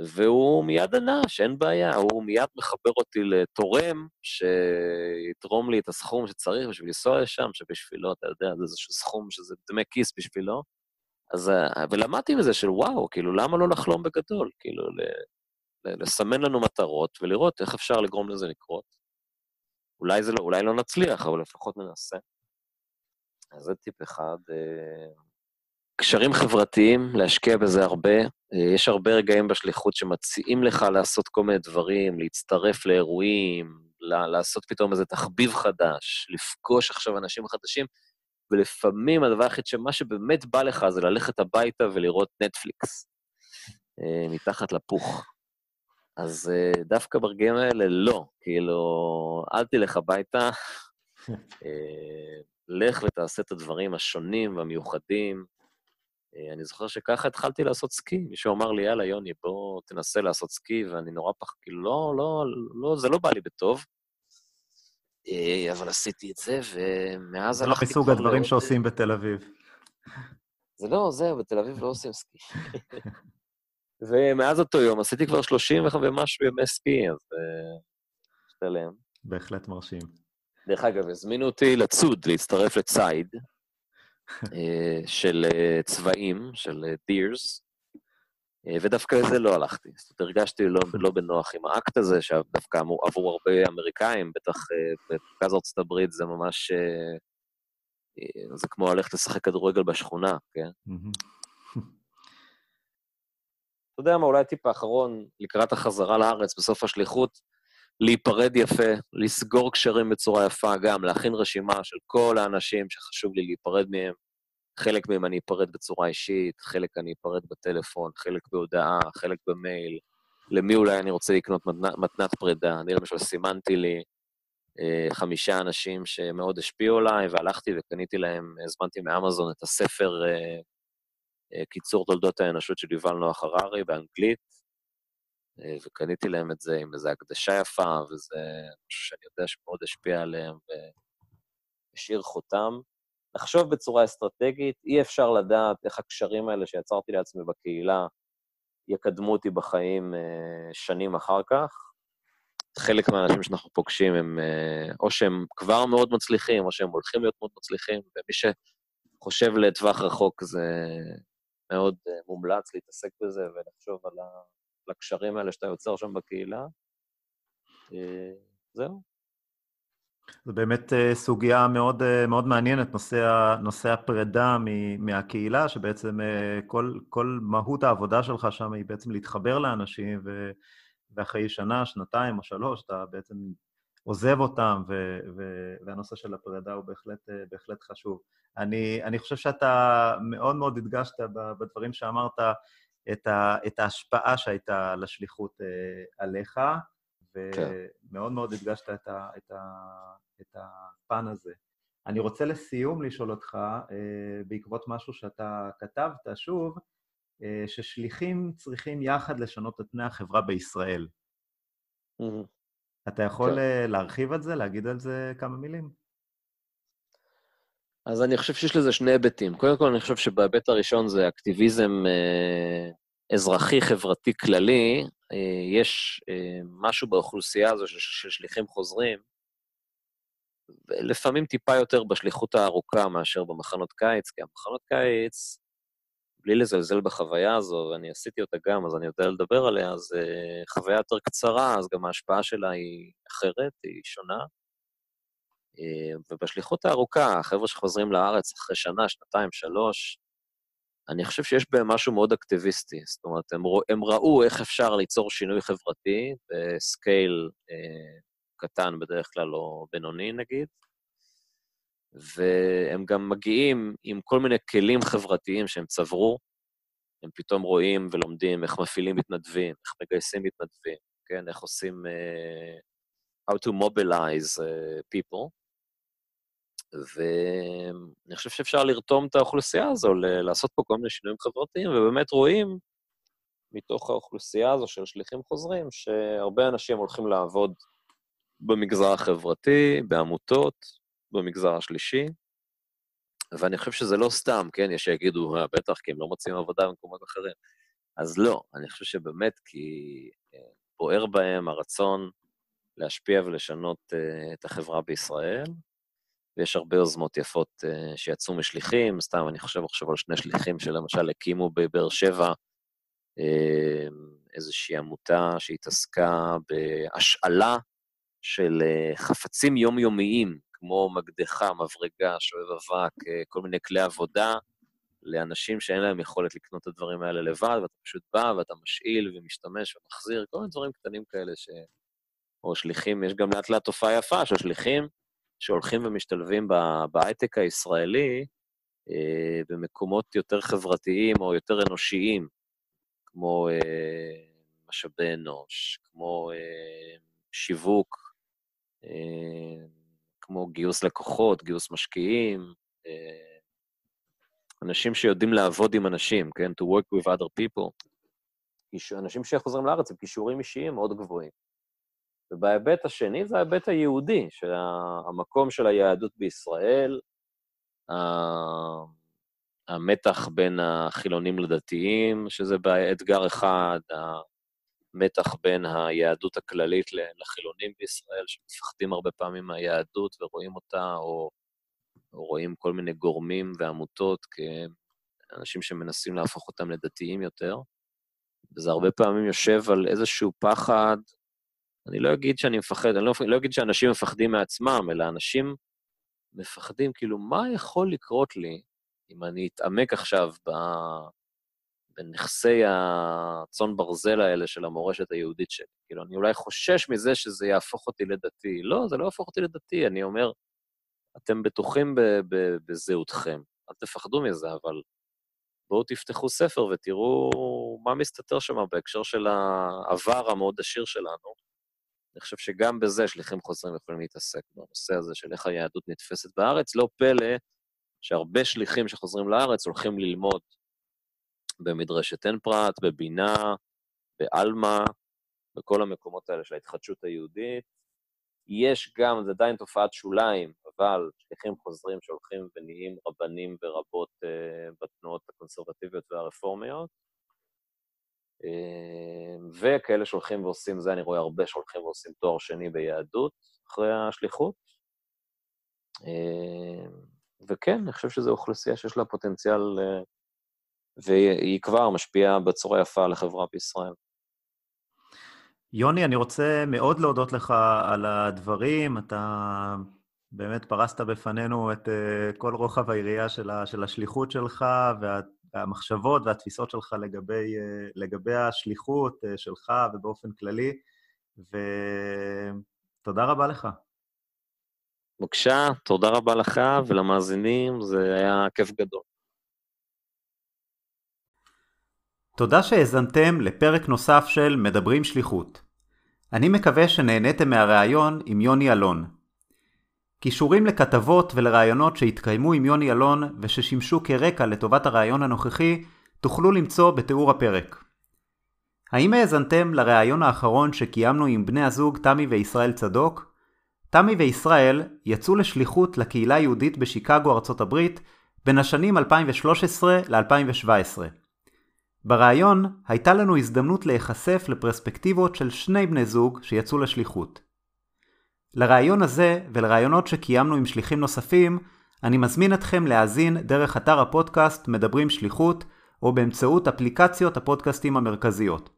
והוא מיד ענה שאין בעיה, הוא מיד מחבר אותי לתורם שיתרום לי את הסכום שצריך בשביל לנסוע לשם, שבשבילו, אתה יודע, זה איזשהו סכום שזה דמי כיס בשבילו. אז, ולמדתי מזה של וואו, כאילו, למה לא לחלום בגדול? כאילו, לסמן לנו מטרות ולראות איך אפשר לגרום לזה לקרות. אולי זה לא, אולי לא נצליח, אבל לפחות ננסה. אז זה טיפ אחד. אה, קשרים חברתיים, להשקיע בזה הרבה. אה, יש הרבה רגעים בשליחות שמציעים לך לעשות כל מיני דברים, להצטרף לאירועים, לעשות פתאום איזה תחביב חדש, לפגוש עכשיו אנשים חדשים, ולפעמים הדבר היחיד שמה שבאמת בא לך זה ללכת הביתה ולראות נטפליקס, אה, מתחת לפוך. אז אה, דווקא ברגעים האלה, לא. כאילו, אל תלך הביתה, לך ותעשה את הדברים השונים והמיוחדים, אני זוכר שככה התחלתי לעשות סקי. מישהו אמר לי, יאללה, יוני, בוא תנסה לעשות סקי, ואני נורא פח... כאילו, לא, לא, לא, זה לא בא לי בטוב. אה, אבל עשיתי את זה, ומאז הלכתי כבר... זה לא מסוג הדברים שעושים בתל אביב. זה לא, זהו, בתל אביב לא עושים סקי. ומאז אותו יום עשיתי כבר 30 ומשהו ימי סקי, אז משתלם. אה, בהחלט מרשים. דרך אגב, הזמינו אותי לצוד, להצטרף לציד, אה, של אה, צבעים, של דירס, אה, ודווקא לזה לא הלכתי. זאת אומרת, הרגשתי לא, לא בנוח עם האקט הזה, שדווקא עבור הרבה אמריקאים, בטח במרכז ארצות הברית זה ממש... זה כמו ללכת לשחק כדורגל בשכונה, כן? אתה יודע מה, אולי הטיפ האחרון לקראת החזרה לארץ בסוף השליחות, להיפרד יפה, לסגור קשרים בצורה יפה גם, להכין רשימה של כל האנשים שחשוב לי להיפרד מהם. חלק מהם אני אפרד בצורה אישית, חלק אני אפרד בטלפון, חלק בהודעה, חלק במייל. למי אולי אני רוצה לקנות מתנת, מתנת פרידה? אני למשל סימנתי לי אה, חמישה אנשים שמאוד השפיעו עליי, והלכתי וקניתי להם, הזמנתי מאמזון את הספר אה, אה, קיצור תולדות האנושות של יובל נוח הררי באנגלית, וקניתי להם את זה עם איזו הקדשה יפה, וזה משהו שאני יודע שמאוד השפיע עליהם והשאיר חותם. לחשוב בצורה אסטרטגית, אי אפשר לדעת איך הקשרים האלה שיצרתי לעצמי בקהילה יקדמו אותי בחיים אה, שנים אחר כך. חלק מהאנשים שאנחנו פוגשים הם אה, או שהם כבר מאוד מצליחים, או שהם הולכים להיות מאוד מצליחים, ומי שחושב לטווח רחוק זה מאוד אה, מומלץ להתעסק בזה ולחשוב על הקשרים האלה שאתה יוצר שם בקהילה. אה, זהו. זו באמת סוגיה מאוד, מאוד מעניינת, נושא, נושא הפרידה מהקהילה, שבעצם כל, כל מהות העבודה שלך שם היא בעצם להתחבר לאנשים, ו... ואחרי שנה, שנתיים או שלוש, אתה בעצם עוזב אותם, ו- ו- והנושא של הפרידה הוא בהחלט, בהחלט חשוב. אני, אני חושב שאתה מאוד מאוד הדגשת בדברים שאמרת את, ה- את ההשפעה שהייתה לשליחות אה, עליך, כן. ומאוד מאוד הדגשת את, ה- את, ה- את הפן הזה. אני רוצה לסיום לשאול אותך, אה, בעקבות משהו שאתה כתבת, שוב, אה, ששליחים צריכים יחד לשנות את פני החברה בישראל. Mm-hmm. אתה יכול כן. להרחיב על זה, להגיד על זה כמה מילים? אז אני חושב שיש לזה שני היבטים. קודם כל, אני חושב שבהיבט הראשון זה אקטיביזם אה, אזרחי-חברתי כללי. אה, יש אה, משהו באוכלוסייה הזו של, של שליחים חוזרים, ולפעמים טיפה יותר בשליחות הארוכה מאשר במחנות קיץ, כי המחנות קיץ, בלי לזלזל בחוויה הזו, ואני עשיתי אותה גם, אז אני יודע לדבר עליה, אז uh, חוויה יותר קצרה, אז גם ההשפעה שלה היא אחרת, היא שונה. Uh, ובשליחות הארוכה, החבר'ה שחוזרים לארץ אחרי שנה, שנתיים, שלוש, אני חושב שיש בהם משהו מאוד אקטיביסטי. זאת אומרת, הם, הם ראו איך אפשר ליצור שינוי חברתי בסקייל uh, קטן בדרך כלל, או בינוני נגיד, והם גם מגיעים עם כל מיני כלים חברתיים שהם צברו, הם פתאום רואים ולומדים איך מפעילים מתנדבים, איך מגייסים מתנדבים, כן, איך עושים uh, how to mobilize uh, people, ואני חושב שאפשר לרתום את האוכלוסייה הזו, לעשות פה כל מיני שינויים חברתיים, ובאמת רואים מתוך האוכלוסייה הזו של שליחים חוזרים, שהרבה אנשים הולכים לעבוד במגזר החברתי, בעמותות, במגזר השלישי, ואני חושב שזה לא סתם, כן? יש שיגידו, אה, בטח, כי הם לא מוצאים עבודה במקומות אחרים. אז לא, אני חושב שבאמת כי אה, בוער בהם הרצון להשפיע ולשנות uh, את החברה בישראל, ויש הרבה יוזמות יפות uh, שיצאו משליחים, סתם אני חושב עכשיו על שני שליחים שלמשל הקימו בבאר שבע uh, איזושהי עמותה שהתעסקה בהשאלה של uh, חפצים יומיומיים כמו מקדחה, מברגה, שואב אבק, אה, כל מיני כלי עבודה, לאנשים שאין להם יכולת לקנות את הדברים האלה לבד, ואתה פשוט בא ואתה משאיל ומשתמש ומחזיר, כל מיני דברים קטנים כאלה ש... או שליחים, יש גם לאט לאט תופעה יפה של שליחים שהולכים ומשתלבים בהייטק הישראלי אה, במקומות יותר חברתיים או יותר אנושיים, כמו אה, משאבי אנוש, כמו אה, שיווק, אה, כמו גיוס לקוחות, גיוס משקיעים, אה, אנשים שיודעים לעבוד עם אנשים, כן? To work with other people. אנשים שחוזרים לארץ עם כישורים אישיים מאוד גבוהים. ובהיבט השני זה ההיבט היהודי, של המקום של היהדות בישראל, המתח בין החילונים לדתיים, שזה אתגר אחד, מתח בין היהדות הכללית לחילונים בישראל, שמפחדים הרבה פעמים מהיהדות ורואים אותה, או, או רואים כל מיני גורמים ועמותות כאנשים שמנסים להפוך אותם לדתיים יותר. וזה הרבה פעמים יושב על איזשהו פחד, אני לא אגיד שאני מפחד, אני לא, לא אגיד שאנשים מפחדים מעצמם, אלא אנשים מפחדים, כאילו, מה יכול לקרות לי אם אני אתעמק עכשיו ב... בנכסי הצאן ברזל האלה של המורשת היהודית שלי. כאילו, אני אולי חושש מזה שזה יהפוך אותי לדתי. לא, זה לא יהפוך אותי לדתי, אני אומר, אתם בטוחים בזהותכם, אל תפחדו מזה, אבל בואו תפתחו ספר ותראו מה מסתתר שם בהקשר של העבר המאוד עשיר שלנו. אני חושב שגם בזה שליחים חוזרים יכולים להתעסק, בנושא הזה של איך היהדות נתפסת בארץ. לא פלא שהרבה שליחים שחוזרים לארץ הולכים ללמוד במדרשת עין פרת, בבינה, בעלמה, בכל המקומות האלה של ההתחדשות היהודית. יש גם, זה עדיין תופעת שוליים, אבל שליחים חוזרים שהולכים ונהיים רבנים ורבות uh, בתנועות הקונסרבטיביות והרפורמיות. וכאלה שהולכים ועושים, זה אני רואה הרבה שהולכים ועושים תואר שני ביהדות אחרי השליחות. וכן, אני חושב שזו אוכלוסייה שיש לה פוטנציאל, והיא כבר משפיעה בצורה יפה על החברה בישראל. יוני, אני רוצה מאוד להודות לך על הדברים. אתה באמת פרסת בפנינו את כל רוחב היריעה של, השליחות שלך והמחשבות והתפיסות שלך לגבי, uh, לגבי השליחות uh, שלך ובאופן כללי, ותודה רבה לך. בבקשה, תודה רבה לך ולמאזינים, זה היה כיף גדול. תודה שהאזנתם לפרק נוסף של מדברים שליחות. אני מקווה שנהניתם מהראיון עם יוני אלון. קישורים לכתבות ולראיונות שהתקיימו עם יוני אלון וששימשו כרקע לטובת הראיון הנוכחי תוכלו למצוא בתיאור הפרק. האם האזנתם לראיון האחרון שקיימנו עם בני הזוג תמי וישראל צדוק? תמי וישראל יצאו לשליחות לקהילה היהודית בשיקגו ארצות הברית בין השנים 2013 ל-2017. ברעיון הייתה לנו הזדמנות להיחשף לפרספקטיבות של שני בני זוג שיצאו לשליחות. לרעיון הזה ולרעיונות שקיימנו עם שליחים נוספים, אני מזמין אתכם להאזין דרך אתר הפודקאסט מדברים שליחות, או באמצעות אפליקציות הפודקאסטים המרכזיות.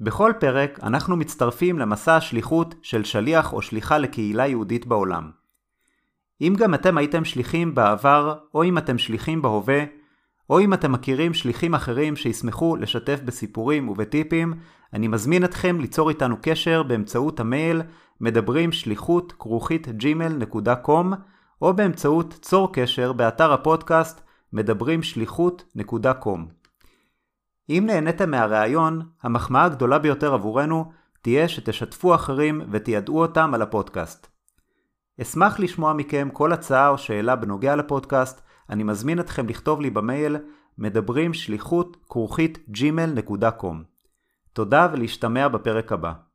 בכל פרק אנחנו מצטרפים למסע השליחות של שליח או שליחה לקהילה יהודית בעולם. אם גם אתם הייתם שליחים בעבר, או אם אתם שליחים בהווה, או אם אתם מכירים שליחים אחרים שישמחו לשתף בסיפורים ובטיפים, אני מזמין אתכם ליצור איתנו קשר באמצעות המייל מדברים שליחות כרוכית gmail.com או באמצעות צור קשר באתר הפודקאסט מדברים שליחות.com. אם נהניתם מהראיון, המחמאה הגדולה ביותר עבורנו תהיה שתשתפו אחרים ותיידעו אותם על הפודקאסט. אשמח לשמוע מכם כל הצעה או שאלה בנוגע לפודקאסט, אני מזמין אתכם לכתוב לי במייל מדברים שליחות כרוכית gmail.com. תודה ולהשתמע בפרק הבא.